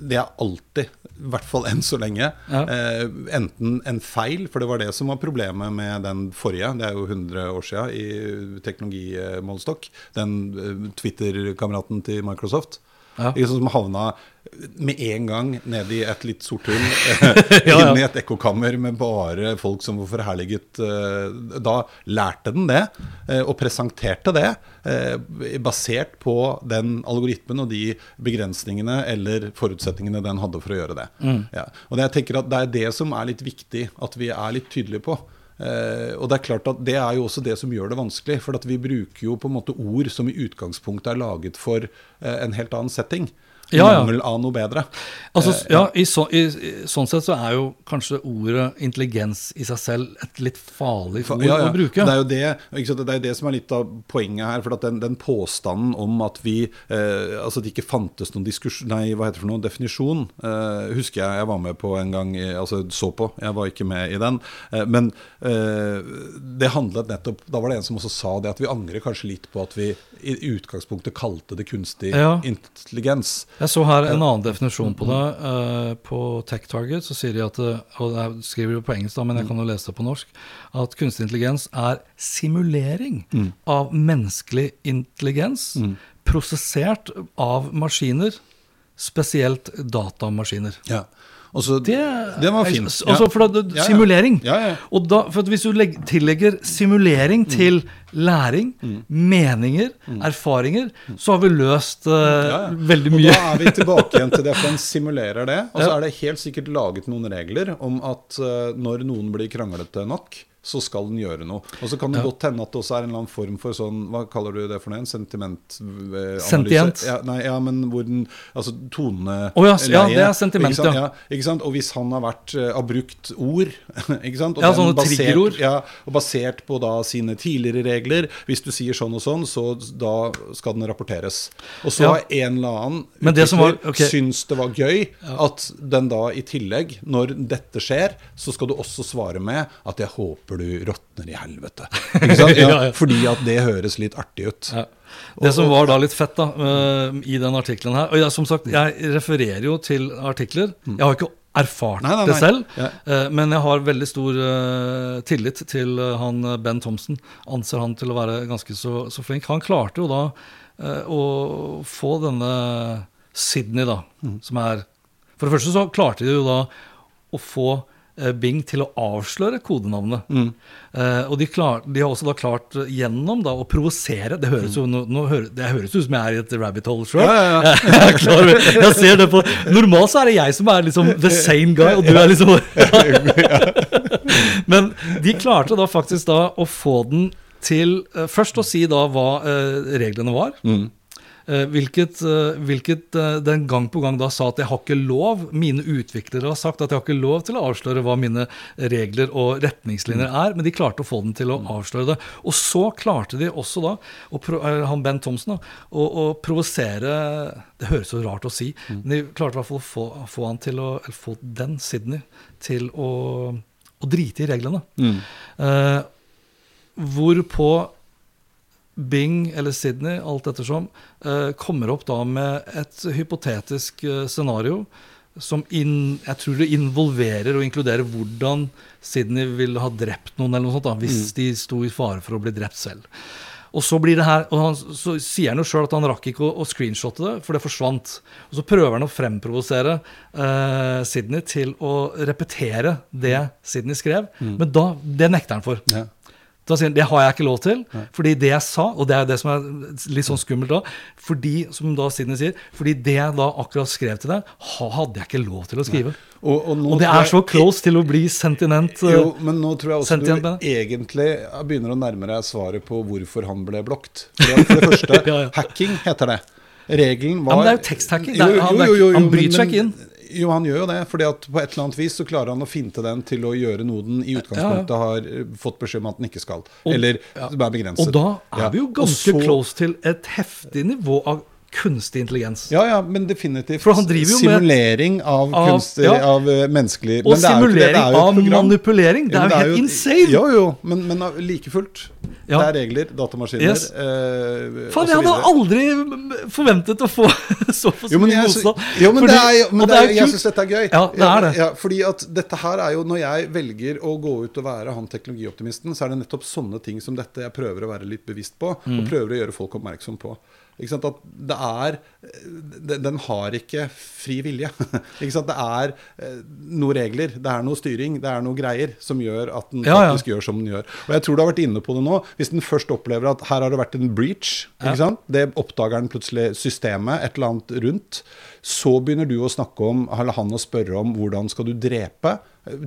Speaker 2: det er alltid, i hvert fall enn så lenge,
Speaker 1: Ja.
Speaker 2: eh, enten en feil, for det var det som var problemet med den forrige, det er jo 100 år siden i teknologimålestokk, den eh, Twitter-kameraten til Microsoft.
Speaker 1: Ja.
Speaker 2: Sånn som havna med en gang ned i et litt sort hull,
Speaker 1: Ja, ja.
Speaker 2: inn i et ekkokammer med bare folk som var forherliget. eh, Da lærte den det, eh, og presenterte det, eh, basert på den algoritmen og de begrensningene eller forutsetningene den hadde for å gjøre det.
Speaker 1: Mm.
Speaker 2: Ja. Og jeg tenker at det er det som er litt viktig at vi er litt tydelige på. Eh, og Det er klart at det er jo også det som gjør det vanskelig. For vi bruker jo på en måte ord som i utgangspunktet er laget for eh, en helt annen setting.
Speaker 1: Ja, ja.
Speaker 2: Mangel av noe bedre.
Speaker 1: Altså,
Speaker 2: Eh,
Speaker 1: ja, i, så, i, i sånn sett så er jo kanskje ordet intelligens i seg selv et litt farlig ord
Speaker 2: Ja, ja.
Speaker 1: å bruke.
Speaker 2: Det er jo det, sant? det er jo det som er litt av poenget her. For at den, den påstanden om at vi eh, Altså det ikke fantes noen diskusjon Nei, hva heter det for noe? Definisjon. Eh, husker jeg jeg var med på en gang. i- Altså så på. Jeg var ikke med i den. Eh, men eh, det handlet nettopp Da var det en som også sa det, at vi angrer kanskje litt på at vi i utgangspunktet kalte det kunstig intelligens.
Speaker 1: Jeg så her en annen definisjon på det. eh, på TechTarget så sier de at Og jeg skriver jo på engelsk, da, men jeg kan jo lese det på norsk. At kunstig intelligens er simulering av menneskelig intelligens prosessert av maskiner, spesielt datamaskiner.
Speaker 2: Ja. Og så,
Speaker 1: Det,
Speaker 2: det var fint.
Speaker 1: Altså, for da,
Speaker 2: Ja,
Speaker 1: simulering.
Speaker 2: Ja, ja.
Speaker 1: Og da, for at hvis du legg, tillegger simulering
Speaker 2: Mm.
Speaker 1: til læring, meninger, erfaringer, så har vi løst
Speaker 2: uh,
Speaker 1: veldig
Speaker 2: Og
Speaker 1: mye.
Speaker 2: da er vi tilbake igjen til det, for en simulerer det. Og så er det helt sikkert laget noen regler om at uh, når noen blir kranglete nok, så skal den gjøre noe. Og så kan det godt hende at det også er en eller annen form for sånn Hva kaller du det for noe? En sentimentanalyse?
Speaker 1: Sentient?
Speaker 2: Ja, nei, ja, men hvor den Altså tone
Speaker 1: Å ja, ja, det er sentiment,
Speaker 2: ikke
Speaker 1: ja.
Speaker 2: ja. Ikke sant? Og hvis han har vært eh, har brukt ord ikke sant? Og
Speaker 1: Ja, sånne basert, triggerord.
Speaker 2: Ja, og basert på da sine tidligere regler. Hvis du sier sånn og sånn, så da skal den rapporteres. Og så
Speaker 1: Ja.
Speaker 2: har en eller annen
Speaker 1: Men det som var- okay.
Speaker 2: syns det var gøy at den da i tillegg, når dette skjer, så skal du også svare med at 'jeg håper du råtner i helvete'. Ja. Fordi at det høres litt artig ut.
Speaker 1: Det som var da litt fett da, eh, i den artikkelen her Og jeg, som sagt, jeg refererer jo til artikler. Jeg har ikke erfart
Speaker 2: Nei, nei,
Speaker 1: det selv,
Speaker 2: Ja.
Speaker 1: eh, men jeg har veldig stor eh, tillit til han Ben Thomsen. Anser han til å være ganske så, så flink. Han klarte jo da å få denne Sydney, da,
Speaker 2: Mm.
Speaker 1: som er For det første så klarte de jo da å få Bing til å avsløre kodenavnet.
Speaker 2: Mm.
Speaker 1: Uh, og de, klar, de har også da klart eh, gjennom da å provosere Det høres jo nå, nå høres, det høres ut som jeg er i et rabbit hole sjøl.
Speaker 2: Ja, ja,
Speaker 1: jeg, over- jeg ser det på Normalt så er det jeg som er liksom the same guy, og du er liksom Men de klarte da faktisk da å få den til uh, Først å si da hva uh, reglene var. Eh, hvilket, eh, hvilket eh, den gang på gang da sa at jeg har ikke lov Mine utviklere har sagt at jeg har ikke lov til å avsløre hva mine regler og retningslinjer er, men de klarte å få den til å avsløre det. Og så klarte de også da, og eh, han Ben Thomsen, da, å, å provosere Det høres så rart å si, men de klarte i hvert fall å få, få han til å Eller få den Sydney til å, å drite i reglene. Eh, hvorpå Bing eller Sydney, alt ettersom, eh, kommer opp da med et hypotetisk eh, scenario som in, jeg tror det involverer og inkluderer hvordan Sydney ville ha drept noen, eller noe sånt da, hvis de sto i fare for å bli drept selv. Og så blir det her, og han, så sier han jo sjøl at han rakk ikke å, å screenshotte det, for det forsvant. Og så prøver han å fremprovosere eh, Sydney til å repetere det Sydney skrev, men da, det nekter han for.
Speaker 2: Ja.
Speaker 1: Da sier han det har jeg ikke lov til, fordi det jeg sa, og det er det som er litt sånn skummelt da, fordi, som da Sidney sier, fordi det jeg da akkurat skrev til deg, hadde jeg ikke lov til å skrive.
Speaker 2: Og, og,
Speaker 1: Og det er så close til å bli sentinent. eh,
Speaker 2: Jo, men nå tror jeg også du
Speaker 1: Benne.
Speaker 2: egentlig begynner å nærme deg svaret på hvorfor han ble blokt. For, det første,
Speaker 1: Ja, ja.
Speaker 2: hacking heter det. Regelen var
Speaker 1: Ja, men det er jo teksthacking. Han bryter seg ikke inn.
Speaker 2: Jo, han gjør jo det. fordi at på et eller annet vis så klarer han å finte den til å gjøre noe den i utgangspunktet har eh, fått beskjed om at den ikke skal.
Speaker 1: Og-
Speaker 2: eller
Speaker 1: ja.
Speaker 2: er begrenset.
Speaker 1: Og da er vi jo ganske
Speaker 2: så-
Speaker 1: close til et heftig nivå av kunstig intelligens.
Speaker 2: Ja, ja, men definitivt.
Speaker 1: For han driver jo med-
Speaker 2: simulering av,
Speaker 1: Av-
Speaker 2: kunstig,
Speaker 1: ja.
Speaker 2: av eh, menneskelig
Speaker 1: Og
Speaker 2: Men det er ikke det,
Speaker 1: simulering
Speaker 2: er jo
Speaker 1: av manipulering. Det er jo helt insane.
Speaker 2: Jo, jo, men, men like fullt.
Speaker 1: Ja.
Speaker 2: Det er regler, datamaskiner
Speaker 1: Yes.
Speaker 2: eh,
Speaker 1: Faen, jeg hadde aldri forventet å få
Speaker 2: så for
Speaker 1: mye motstand.
Speaker 2: jo, men, det er, men det er, jeg syns dette er gøy.
Speaker 1: Ja, det er det.
Speaker 2: Ja, fordi at dette her er jo Når jeg velger å gå ut og være han teknologioptimisten, så er det nettopp sånne ting som dette jeg prøver å være litt bevisst på,
Speaker 1: Mm.
Speaker 2: og prøver å gjøre folk oppmerksom på. At det er den, den har ikke fri vilje. Det er eh, noen regler, det er noe styring, det er noe greier som gjør at den
Speaker 1: Ja, ja.
Speaker 2: faktisk gjør som den gjør. Og jeg tror du har vært inne på det nå. Hvis den først opplever at her har det vært en breach, ikke sant? det oppdager den plutselig systemet, et eller annet rundt, så begynner du å snakke om, eller han å spørre om hvordan skal du drepe.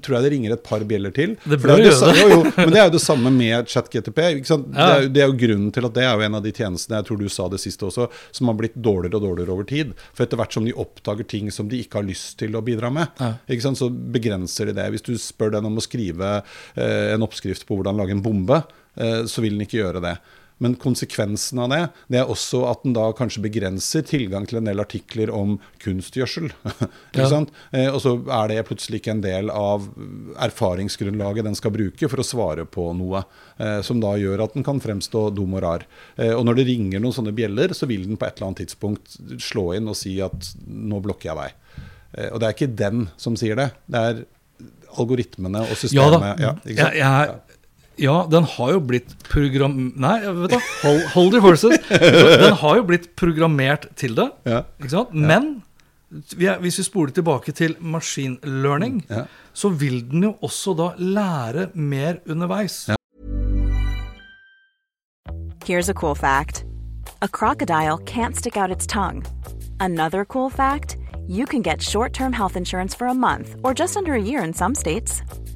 Speaker 2: Tror jeg det ringer et par bjeller til.
Speaker 1: Det bør
Speaker 2: det, jo
Speaker 1: det.
Speaker 2: Jo, jo, men det er jo det samme med ChatGTP.
Speaker 1: Ja.
Speaker 2: Det, er, det er jo grunnen til at det er jo en av de tjenestene jeg tror du sa det siste også, som har blitt dårligere og dårligere over tid. For etter hvert som de oppdager ting som de ikke har lyst til å bidra med, sant? så begrenser de det. Hvis du spør den om å skrive eh, en oppskrift på hvordan lage en bombe, eh, så vil den ikke gjøre det. Men konsekvensen av det det er også at den da kanskje begrenser tilgang til en del artikler om kunstgjødsel. ikke
Speaker 1: Ja.
Speaker 2: sant? Eh, og så er det plutselig ikke en del av erfaringsgrunnlaget den skal bruke for å svare på noe, eh, som da gjør at den kan fremstå dum og rar. Eh, og når det ringer noen sånne bjeller, så vil den på et eller annet tidspunkt slå inn og si at nå blokker jeg. Eh, og det er ikke den som sier det, det er algoritmene og
Speaker 1: Ja da.
Speaker 2: systemet. Ja, ikke sant?
Speaker 1: Jeg, jeg, ja, den har jo blitt program... Nei, vet du, hold, hold your horses. Den har jo blitt programmert til det.
Speaker 2: Ja.
Speaker 1: Ikke sant? Men vi er, hvis vi spoler tilbake til machine learning,
Speaker 2: Ja.
Speaker 1: så vil den jo også da lære mer underveis.
Speaker 4: Here's a cool fact a crocodile can't stick out its tongue. Another cool fact you can get short term health insurance for a month or just under a year in some states.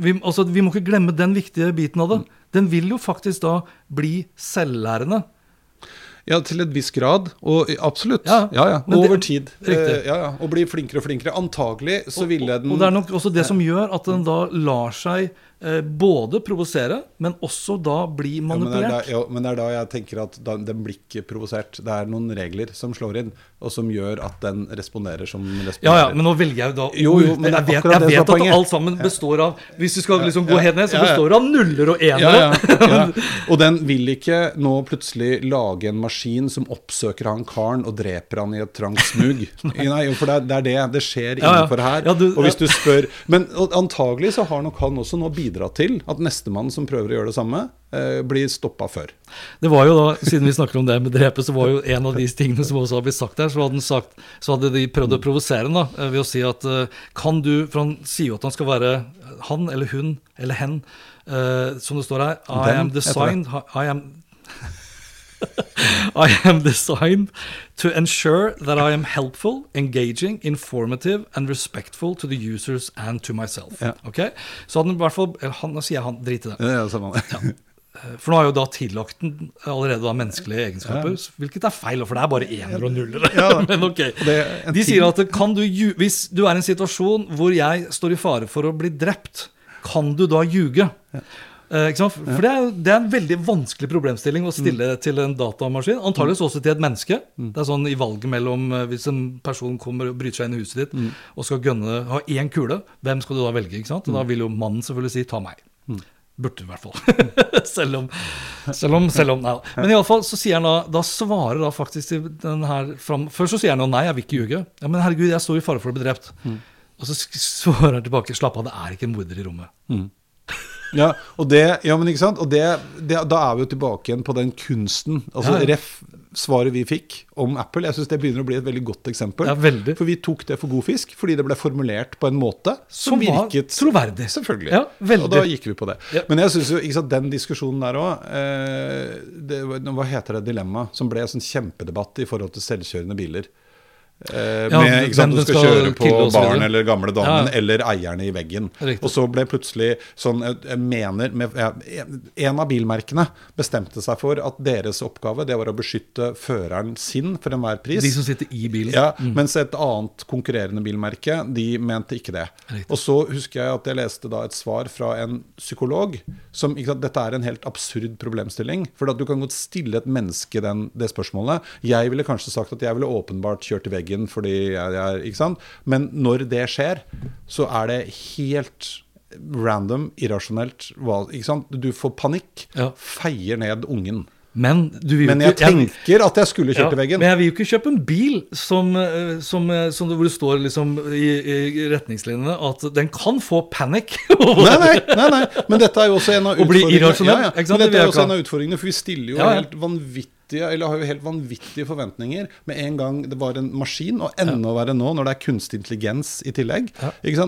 Speaker 1: Vi, altså, vi må ikke glemme den viktige biten av det. Den vil jo faktisk da bli selvlærende.
Speaker 2: Ja, til et viss grad. Og absolutt.
Speaker 1: Ja,
Speaker 2: Ja, ja.
Speaker 1: Og
Speaker 2: Over tid.
Speaker 1: Riktig.
Speaker 2: Eh, ja, ja. Og bli flinkere og flinkere. Antagelig så ville den
Speaker 1: Og det er nok også det som gjør at den da lar seg både provosere, men også da bli
Speaker 2: Ja, men, det er da,
Speaker 1: manipulert.
Speaker 2: men det er da jeg tenker at da, den blir ikke provosert. Det er noen regler som slår inn, og som gjør at den responderer som responderer.
Speaker 1: Ja, ja, men nå velger jeg jo da
Speaker 2: Jo, jo, men
Speaker 1: Jeg vet, jeg vet at alt sammen består av Hvis du skal liksom gå
Speaker 2: ja,
Speaker 1: helt ned, så
Speaker 2: ja, ja.
Speaker 1: består det av nuller og
Speaker 2: ja,
Speaker 1: enere.
Speaker 2: ja, ja. Og den vil ikke nå plutselig lage en maskin som oppsøker han karen og dreper han i et trangt smug. Nei, jo, for det er, det er det. Det skjer
Speaker 1: Ja, ja.
Speaker 2: innenfor her.
Speaker 1: Ja, du-
Speaker 2: og hvis du spør Men antagelig så har nok han også nå bidratt til at nestemann som prøver å gjøre det samme, eh, blir stoppa før.
Speaker 1: Det var jo da, Siden vi snakker om det med drepe, så var jo en av de tingene som også har blitt sagt her, så hadde, sagt, så hadde de prøvd å provosere ham eh, ved å si at eh, kan du For han sier jo at han skal være han eller hun eller hen, eh, som det står her. I am designed I am I am designed to ensure that I am helpful, engaging, informative and respectful to the users and to myself.
Speaker 2: Ja.
Speaker 1: Okay? Så hadde i hvert fall han, Nå sier jeg han, drit i det.
Speaker 2: Er det samme.
Speaker 1: For nå har jo da tillagt den allerede da menneskelige egenskaper, hvilket er feil, for det er bare ener og nullere. Men ok. De sier at kan du, hvis du er i en situasjon hvor jeg står i fare for å bli drept, kan du da ljuge? Eh, sant? For det er, det er en veldig vanskelig problemstilling å stille
Speaker 2: Mm.
Speaker 1: til en datamaskin. Antakeligvis også til et menneske. Det er sånn i valget mellom eh, Hvis en person kommer og bryter seg inn i huset ditt
Speaker 2: Mm.
Speaker 1: og skal gønne, ha én kule, hvem skal du da velge? ikke sant? Og Da
Speaker 2: Mm.
Speaker 1: vil jo mannen selvfølgelig si 'ta meg'. Burde i hvert fall. selv om Selv om, selv om nei. Men iallfall så sier han da Da svarer da faktisk til den her fram Først så sier han jo nei, jeg vil ikke ljuge. Ja, men herregud, jeg står i fare for å bli drept. Og så svarer han tilbake slapp av, det er ikke en morder i rommet.
Speaker 2: Ja, og det, ja, men ikke sant? Og det, det, da er vi jo tilbake igjen på den kunsten. Altså
Speaker 1: Ja.
Speaker 2: Ref svaret vi fikk om Apple. Jeg syns det begynner å bli et veldig godt eksempel.
Speaker 1: Ja, veldig.
Speaker 2: For vi tok det for god fisk fordi det ble formulert på en måte som,
Speaker 1: Som var
Speaker 2: virket
Speaker 1: troverdig.
Speaker 2: Selvfølgelig.
Speaker 1: Ja, veldig.
Speaker 2: Og da gikk vi på det.
Speaker 1: Ja.
Speaker 2: Men jeg syns jo ikke sant, den diskusjonen der òg eh, Hva heter det dilemmaet? Som ble en sånn kjempedebatt i forhold til selvkjørende biler. Eh,
Speaker 1: Ja,
Speaker 2: med ikke sant, Du skal, kjøre på barn eller gamle damen
Speaker 1: Ja.
Speaker 2: eller eierne i veggen.
Speaker 1: Riktig.
Speaker 2: Og så ble plutselig sånn jeg- Jeg mener med, ja, En av bilmerkene bestemte seg for at deres oppgave det var å beskytte føreren sin for enhver pris.
Speaker 1: De som sitter i bilen.
Speaker 2: Ja, Mens et annet konkurrerende bilmerke de mente ikke det.
Speaker 1: Riktig.
Speaker 2: Og så husker jeg at jeg leste da et svar fra en psykolog som ikke sant, Dette er en helt absurd problemstilling. For at du kan godt stille et menneske den, det spørsmålet. Jeg ville kanskje sagt at jeg ville åpenbart kjørt i veggen fordi jeg, jeg ikke sant? Men når det skjer, så er det helt random, irrasjonelt. Ikke sant? Du får panikk,
Speaker 1: Ja.
Speaker 2: feier ned ungen.
Speaker 1: Men
Speaker 2: Men jeg
Speaker 1: ikke
Speaker 2: tenker at jeg skulle
Speaker 1: ja,
Speaker 2: kjørt i veggen.
Speaker 1: Men jeg vil jo ikke kjøpe en bil som, eh, som, eh, som det- hvor det står liksom i, i retningslinjene at den kan få panikk.
Speaker 2: Nei, nei, nei, nei, men dette er jo også en av utfordringene. Ja, ja. Men dette er
Speaker 1: jo
Speaker 2: også en av utfordringene, for vi stiller jo
Speaker 1: Ja, ja.
Speaker 2: Vanvittige eller har jo helt vanvittige forventninger med en gang det var en maskin, og enda verre nå når det er kunstig intelligens i tillegg.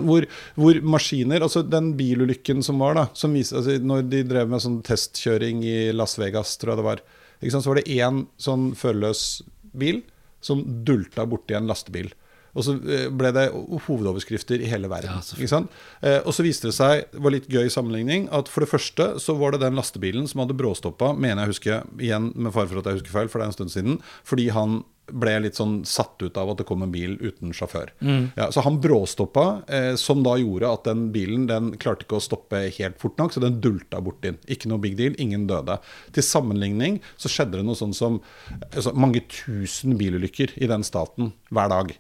Speaker 2: Hvor, hvor maskiner Altså den bilulykken som var, da, som viser, altså, når de drev med sånn testkjøring i Las Vegas, tror jeg det var, så var det én sånn førerløs bil som dulta borti en lastebil. Og så eh, ble det hovedoverskrifter i hele verden.
Speaker 1: Ja?
Speaker 2: Eh, og så viste det seg, det var litt gøy sammenligning, at for det første så var det den lastebilen som hadde bråstoppa, mener jeg husker, igjen med fare for at jeg husker feil, for det er en stund siden, fordi han ble litt sånn satt ut av at det kom en bil uten sjåfør. Ja, så han bråstoppa, eh, som da gjorde at den bilen den klarte ikke å stoppe helt fort nok, så den dulta bort inn. Ikke noe big deal, ingen døde. Til sammenligning så skjedde det noe sånn som altså, mange tusen bilulykker i den staten hver dag.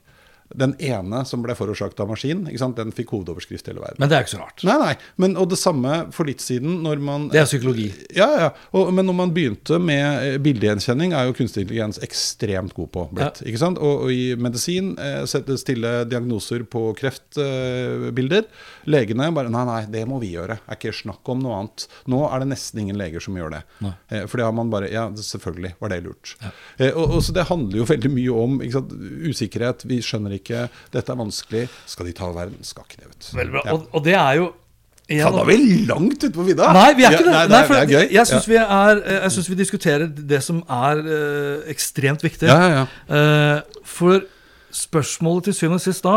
Speaker 2: Den ene som ble forårsaket av maskin, den fikk hovedoverskrift i hele verden.
Speaker 1: Men det er ikke så rart.
Speaker 2: Nei, nei, men, og det samme for litt siden når man
Speaker 1: Det er psykologi.
Speaker 2: Ja, ja. Og, men når man begynte med eh, bildegjenkjenning, er jo kunstig intelligens ekstremt god på blitt. Ikke sant? Og, og i medisin eh, sette stille diagnoser på kreftbilder. Legene bare Nei, nei, det må vi gjøre. Er ikke snakk om noe annet. Nå er det nesten ingen leger som gjør det. Eh, for det har man bare Ja, selvfølgelig var det lurt. Eh, og, og så Det handler jo veldig mye om sant? usikkerhet. Vi skjønner ikke. Dette er vanskelig. Skal de ta verden? Skal ikke det, vet.
Speaker 1: Veldig bra.
Speaker 2: Ja.
Speaker 1: Og, og det er jo igjen-
Speaker 2: Faen, da er vi langt ute på vidda!
Speaker 1: Nei, vi er ikke
Speaker 2: Ja,
Speaker 1: det.
Speaker 2: Nei,
Speaker 1: Nei, for
Speaker 2: det er gøy.
Speaker 1: Jeg syns vi, er- synes vi diskuterer det som er øh, ekstremt viktig.
Speaker 2: Ja, ja, ja.
Speaker 1: Eh, for spørsmålet til syvende og sist da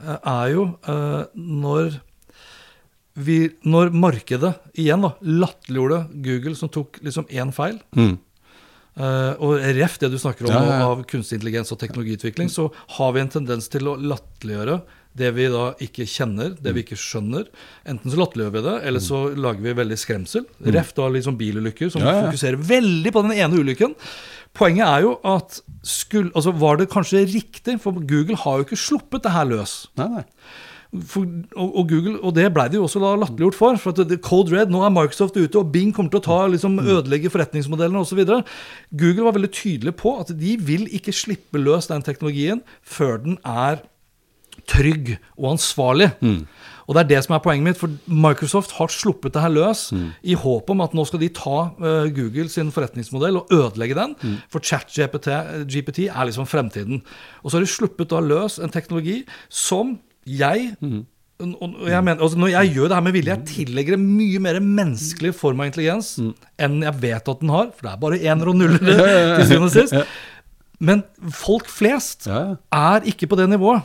Speaker 1: eh, er jo uh, når vi, når markedet igjen da latterliggjorde Google, som tok liksom én feil,
Speaker 2: Mm.
Speaker 1: Eh, og ref det du snakker om
Speaker 2: Ja, ja,
Speaker 1: av kunstig intelligens og teknologiutvikling, så har vi en tendens til å latterliggjøre det vi da ikke kjenner, det vi ikke skjønner. Enten så latterliggjør vi det, eller så lager vi veldig skremsel. Ref da liksom bilulykker, som
Speaker 2: ja.
Speaker 1: fokuserer veldig på den ene ulykken. Poenget er jo at skulle, altså var det kanskje riktig, for Google har jo ikke sluppet det her løs.
Speaker 2: Nei, nei.
Speaker 1: For, og, og Google, og det ble det jo også latterliggjort for. for at Code Red, Nå er Microsoft ute, og Bing kommer til å ta, liksom, ødelegge forretningsmodellene osv. Google var veldig tydelig på at de vil ikke slippe løs den teknologien før den er trygg og ansvarlig. Og det er det som er poenget mitt, for Microsoft har sluppet det her løs i håp om at nå skal de ta uh, Google sin forretningsmodell og ødelegge den. For ChatGPT GPT er liksom fremtiden. Og så har de sluppet da løs en teknologi som jeg og og jeg mener, altså når jeg gjør det her med vilje, jeg tillegger det mye mer menneskelig form av intelligens enn jeg vet at den har. For det er bare ener og nuller til syvende og sist. Men folk flest er ikke på det nivået.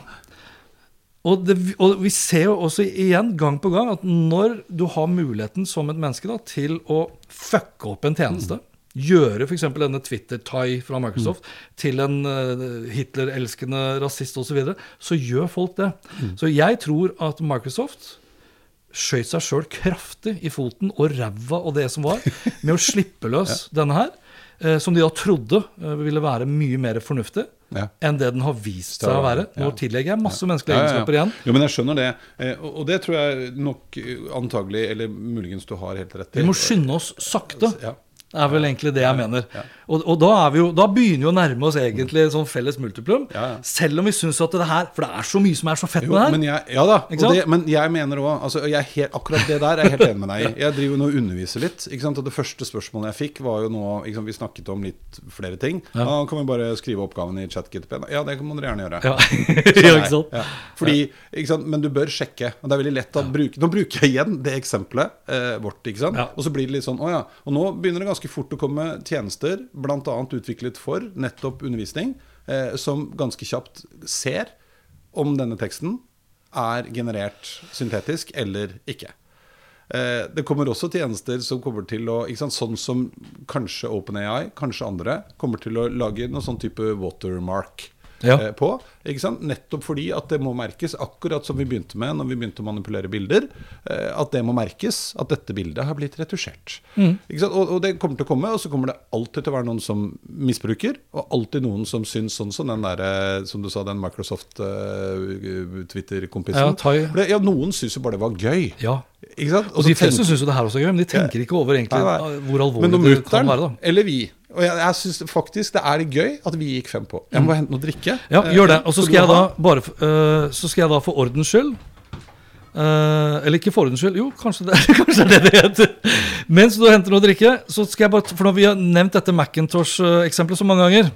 Speaker 1: Og, det, og vi ser jo også igjen gang på gang at når du har muligheten som et menneske da, til å fucke opp en tjeneste, gjøre f.eks. denne Twitter-Tai fra Microsoft til en uh, Hitler-elskende rasist osv., så, videre, så gjør folk det. Så jeg tror at Microsoft skjøt seg sjøl kraftig i foten og ræva og det som var, med å slippe løs denne her, eh, som de da trodde eh, ville være mye mer fornuftig
Speaker 2: Ja.
Speaker 1: enn det den har vist seg å være. Nå
Speaker 2: Ja.
Speaker 1: tillegger jeg masse menneskelige
Speaker 2: Ja, ja, ja.
Speaker 1: egenskaper igjen.
Speaker 2: Jo, men jeg skjønner det. Og det tror jeg nok antagelig, eller muligens du har helt rett i.
Speaker 1: Vi må skynde oss sakte.
Speaker 2: Ja.
Speaker 1: Er vel egentlig det jeg mener. Og, og da, er vi jo, da begynner vi å nærme oss egentlig sånn felles multiplum. Selv om vi syns at det her For det er så mye som er så fett med det her.
Speaker 2: men jeg, ja da, det, men jeg mener òg altså, Akkurat det der er jeg helt enig med deg i. Jeg driver nå og underviser litt. Og Det første spørsmålet jeg fikk, var jo nå sant, Vi snakket om litt flere ting. Ja. kan vi bare skrive oppgaven i ChatGTP? Ja, det må dere gjerne gjøre.
Speaker 1: Ja,
Speaker 2: Sa
Speaker 1: ja.
Speaker 2: Fordi? Men du bør sjekke. Og det er veldig lett å bruke Nå bruker jeg igjen det eksempelet eh, vårt. Og så blir det litt sånn Å ja. Og nå begynner det ganske fort å komme tjenester, bl.a. utviklet for nettopp undervisning, eh, som ganske kjapt ser om denne teksten er generert syntetisk eller ikke. Eh, Det kommer også tjenester som kommer til å sant, Sånn som kanskje OpenAI, kanskje andre, kommer til å lage noen sånn type watermark
Speaker 1: Ja.
Speaker 2: eh, på. Nettopp fordi at det må merkes, akkurat som vi begynte med når vi begynte å manipulere bilder. eh, At det må merkes at dette bildet har blitt retusjert. Ikke sant? Og, og det kommer til å komme, og så kommer det alltid til å være noen som misbruker, og alltid noen som syns sånn som den derre, som du sa, den Microsoft-Twitter-kompisen. For det- ja, noen syns jo bare det var gøy.
Speaker 1: Ja.
Speaker 2: Ikke sant?
Speaker 1: Og de fleste syns jo det her også er gøy, men de tenker ikke over egentlig
Speaker 2: Nei, nei.
Speaker 1: hvor alvorlig det kan være. da
Speaker 2: eller vi Og jeg, jeg syns faktisk det er litt gøy at vi gikk fem på. Jeg må bare hente noe å drikke.
Speaker 1: Ja,
Speaker 2: Eh,
Speaker 1: gjør det. Og så
Speaker 2: skal
Speaker 1: jeg da bare uh, Så skal jeg da for ordens skyld Uh, Eller ikke for ordens skyld, jo, kanskje det, kanskje det er det det heter. Mens du henter noe å drikke, så skal jeg bare For når vi har nevnt dette Macintosh-eksempelet så mange ganger,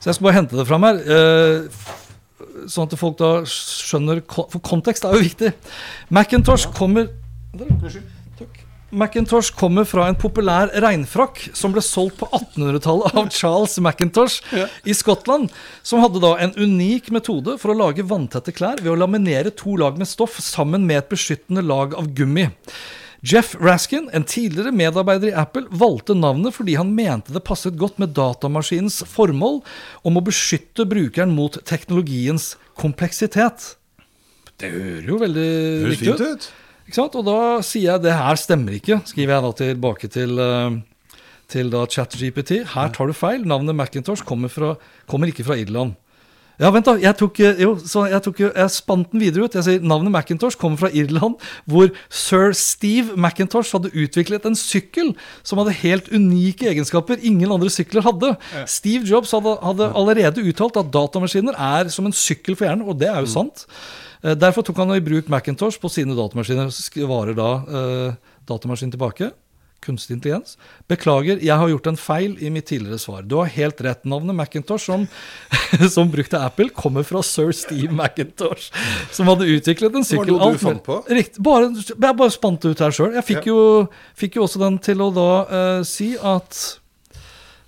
Speaker 1: så jeg skal bare hente det fram her. Uh, Sånn at folk da skjønner For kontekst er jo viktig. Macintosh kommer Takk. Macintosh kommer fra en populær regnfrakk som ble solgt på 1800-tallet av Charles Macintosh i Skottland, som hadde da en unik metode for å lage vanntette klær ved å laminere to lag med stoff sammen med et beskyttende lag av gummi. Jeff Raskin, en tidligere medarbeider i Apple, valgte navnet fordi han mente det passet godt med datamaskinens formål om å beskytte brukeren mot teknologiens kompleksitet. Det hører jo veldig riktig
Speaker 2: ut.
Speaker 1: Og da sier jeg det her stemmer ikke, skriver jeg da tilbake til, eh, til da ChatGPT. Her tar du feil. Navnet Macintosh kommer, fra, kommer ikke fra Irland. Ja, vent da, jeg tok, eh, jo, så jeg, tok, jeg spant den videre ut. Jeg sier Navnet Macintosh kommer fra Irland, hvor sir Steve Macintosh hadde utviklet en sykkel som hadde helt unike egenskaper ingen andre sykler hadde. Steve Jobs hadde, hadde allerede uttalt at datamaskiner er som en sykkel for hjernen, og det er jo sant. Eh, Derfor tok han i bruk Macintosh på sine datamaskiner. Svarer da eh, datamaskinen tilbake. Kunstig intelligens. Beklager, jeg har gjort en feil i mitt tidligere svar. Du har helt rett. Navnet Macintosh, som, som brukte Apple, kommer fra sir Steve Macintosh, som hadde utviklet en sykkel.
Speaker 2: var
Speaker 1: sykkel.
Speaker 2: noe du fant på?
Speaker 1: Riktig. Bare, jeg bare spant det ut her sjøl. Jeg fikk, jo, fikk jo også den til å da eh, si at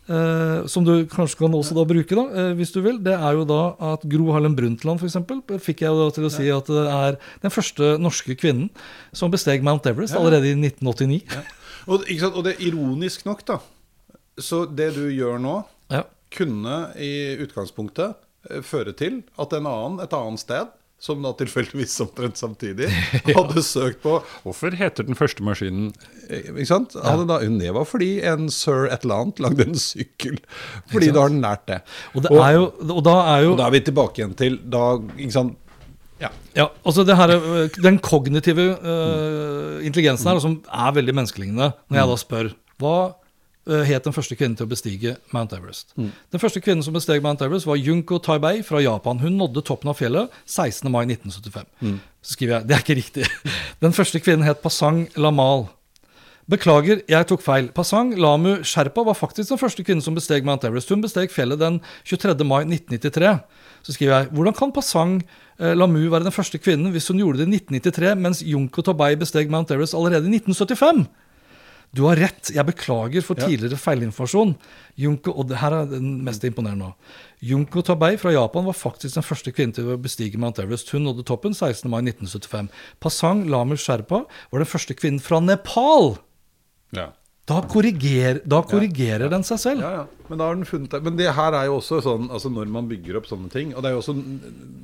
Speaker 1: Eh, som du kanskje kan også da bruke, da, eh, hvis du vil. Det er jo da at Gro Harlem Brundtland, f.eks., fikk jeg da til å si at det er den første norske kvinnen som besteg Mount Everest allerede i 1989.
Speaker 2: Og, ikke sant? og det er ironisk nok, da. Så det du gjør nå,
Speaker 1: Ja.
Speaker 2: kunne i utgangspunktet eh, føre til at en annen et annet sted, som da tilfeldigvis omtrent samtidig, hadde søkt på Hvorfor heter den første maskinen Eh, Ikke sant? Hadde da, det var fordi en sir et eller annet lagde en sykkel. Fordi da har den lært det.
Speaker 1: Og, det er jo, og da er jo
Speaker 2: og da er vi tilbake igjen til da, ikke sant? Ja.
Speaker 1: Ja, altså det her, øh, Den kognitive uh, intelligensen her, som er veldig menneskelignende, når jeg da spør hva het den første kvinnen til å bestige Mount Everest? Den første kvinnen som besteg Mount Everest, var Junko Taibei fra Japan. Hun nådde toppen av fjellet 16. mai 1975. Så skriver jeg det er ikke riktig. Den første kvinnen het Pasang Lamal. Beklager, jeg tok feil. Pasang Lamu Sherpa var faktisk den første kvinnen som besteg Mount Everest. Hun besteg fjellet den 23. mai 1993. Så skriver jeg hvordan kan Pasang eh, Lamu være den første kvinnen hvis hun gjorde det i 1993, mens Junko Tabai besteg Mount Everest allerede i 1975? Du har rett, jeg beklager for tidligere feilinformasjon. Junko, og det her er den mest imponerende nå. Junko Tabei fra Japan var faktisk den første kvinnen til å bestige Mount Everest. Hun nådde toppen 16. mai 1975. Pasang Lamu Sherpa var den første kvinnen fra Nepal.
Speaker 2: Ja.
Speaker 1: Da, korriger, da korrigerer den seg selv.
Speaker 2: Ja, ja. Men da har den funnet. Men det her er jo også sånn altså når man bygger opp sånne ting, og det er jo også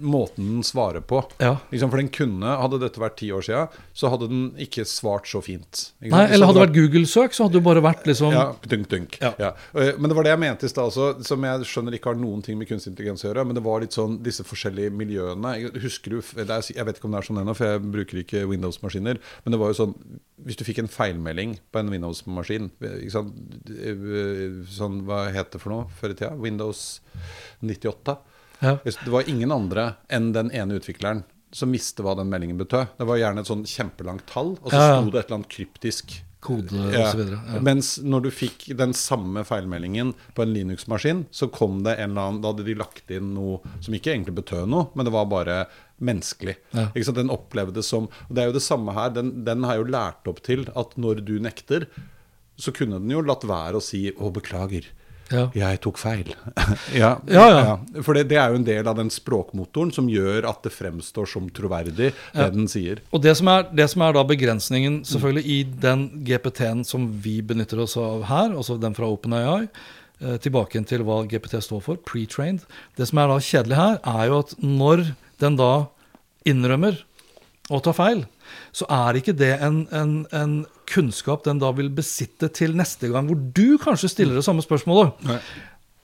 Speaker 2: måten den svarer på.
Speaker 1: Ja.
Speaker 2: Liksom, for den kunne, hadde dette vært ti år siden, så hadde den ikke svart så fint.
Speaker 1: Nei, eller hadde det vært Google-søk, så hadde det bare vært liksom
Speaker 2: Ja, dunk, dunk.
Speaker 1: Ja.
Speaker 2: Ja. Eh, Men det var det jeg mente i stad også, som jeg skjønner ikke har noen ting med kunstig intelligens å gjøre. Men det var litt sånn disse forskjellige miljøene. Husker du, det er, Jeg vet ikke om det er sånn ennå, for jeg bruker ikke Windows-maskiner. Men det var jo sånn Hvis du fikk en feilmelding på en Windows-maskin sant? Eh, Sånn, Hva het det for noe før i tida? Windows 98.
Speaker 1: Ja.
Speaker 2: Det var ingen andre enn den ene utvikleren som visste hva den meldingen betød. Det var gjerne et sånn kjempelangt tall, og så
Speaker 1: Ja,
Speaker 2: sto det et eller annet kryptisk
Speaker 1: kode
Speaker 2: ja.
Speaker 1: videre. Ja.
Speaker 2: Mens når du fikk den samme feilmeldingen på en Linux-maskin, så kom det en eller annen Da hadde de lagt inn noe som ikke egentlig betød noe, men det var bare menneskelig.
Speaker 1: Ja.
Speaker 2: Den opplevdes som og Det er jo det samme her. Den, den har jo lært opp til at når du nekter, så kunne den jo latt være å si 'å, beklager'.
Speaker 1: Ja.
Speaker 2: Jeg tok feil. ja,
Speaker 1: Ja, ja.
Speaker 2: For det, det er jo en del av den språkmotoren som gjør at det fremstår som troverdig, det den sier.
Speaker 1: Og det som, er, det som er da begrensningen selvfølgelig i den GPT-en som vi benytter oss av her, altså den fra OpenAI, eh, tilbake til hva GPT står for, pre-trained. Det som er da kjedelig her, er jo at når den da innrømmer å ta feil, så er ikke det en, en, en kunnskap den da vil besitte til neste gang hvor du kanskje stiller det samme spørsmålet.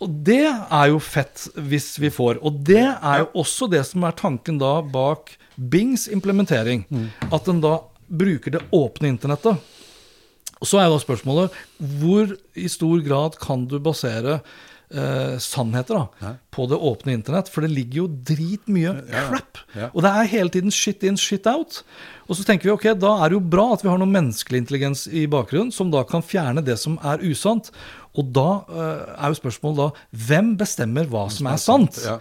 Speaker 1: Og det er jo fett hvis vi får. Og det er jo også det som er tanken da bak Bings implementering. At den da bruker det åpne internettet. Så er da spørsmålet hvor i stor grad kan du basere eh, sannheter da, på det åpne internett? For det ligger jo dritmye crap.
Speaker 2: Ja.
Speaker 1: Og det er hele tiden shit in, shit out. Og så tenker vi ok, da er det jo bra at vi har noe menneskelig intelligens i bakgrunnen som da kan fjerne det som er usant. Og da eh, er jo spørsmålet da hvem bestemmer hva som er sant?
Speaker 2: Ja.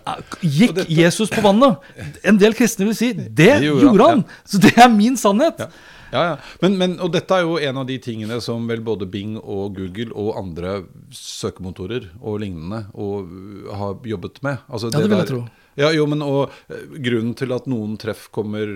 Speaker 1: Eh, Gikk Jesus på vannet? En del kristne vil si det,
Speaker 2: Det gjorde han.
Speaker 1: Så det er min sannhet.
Speaker 2: Ja, ja. Men, men, og dette er jo en av de tingene som vel både Bing og Google og andre søkemotorer og lignende og, uh, har jobbet med. Altså,
Speaker 1: Ja, det vil jeg
Speaker 2: der-
Speaker 1: tro.
Speaker 2: Ja, jo, men og eh, Grunnen til at noen treff kommer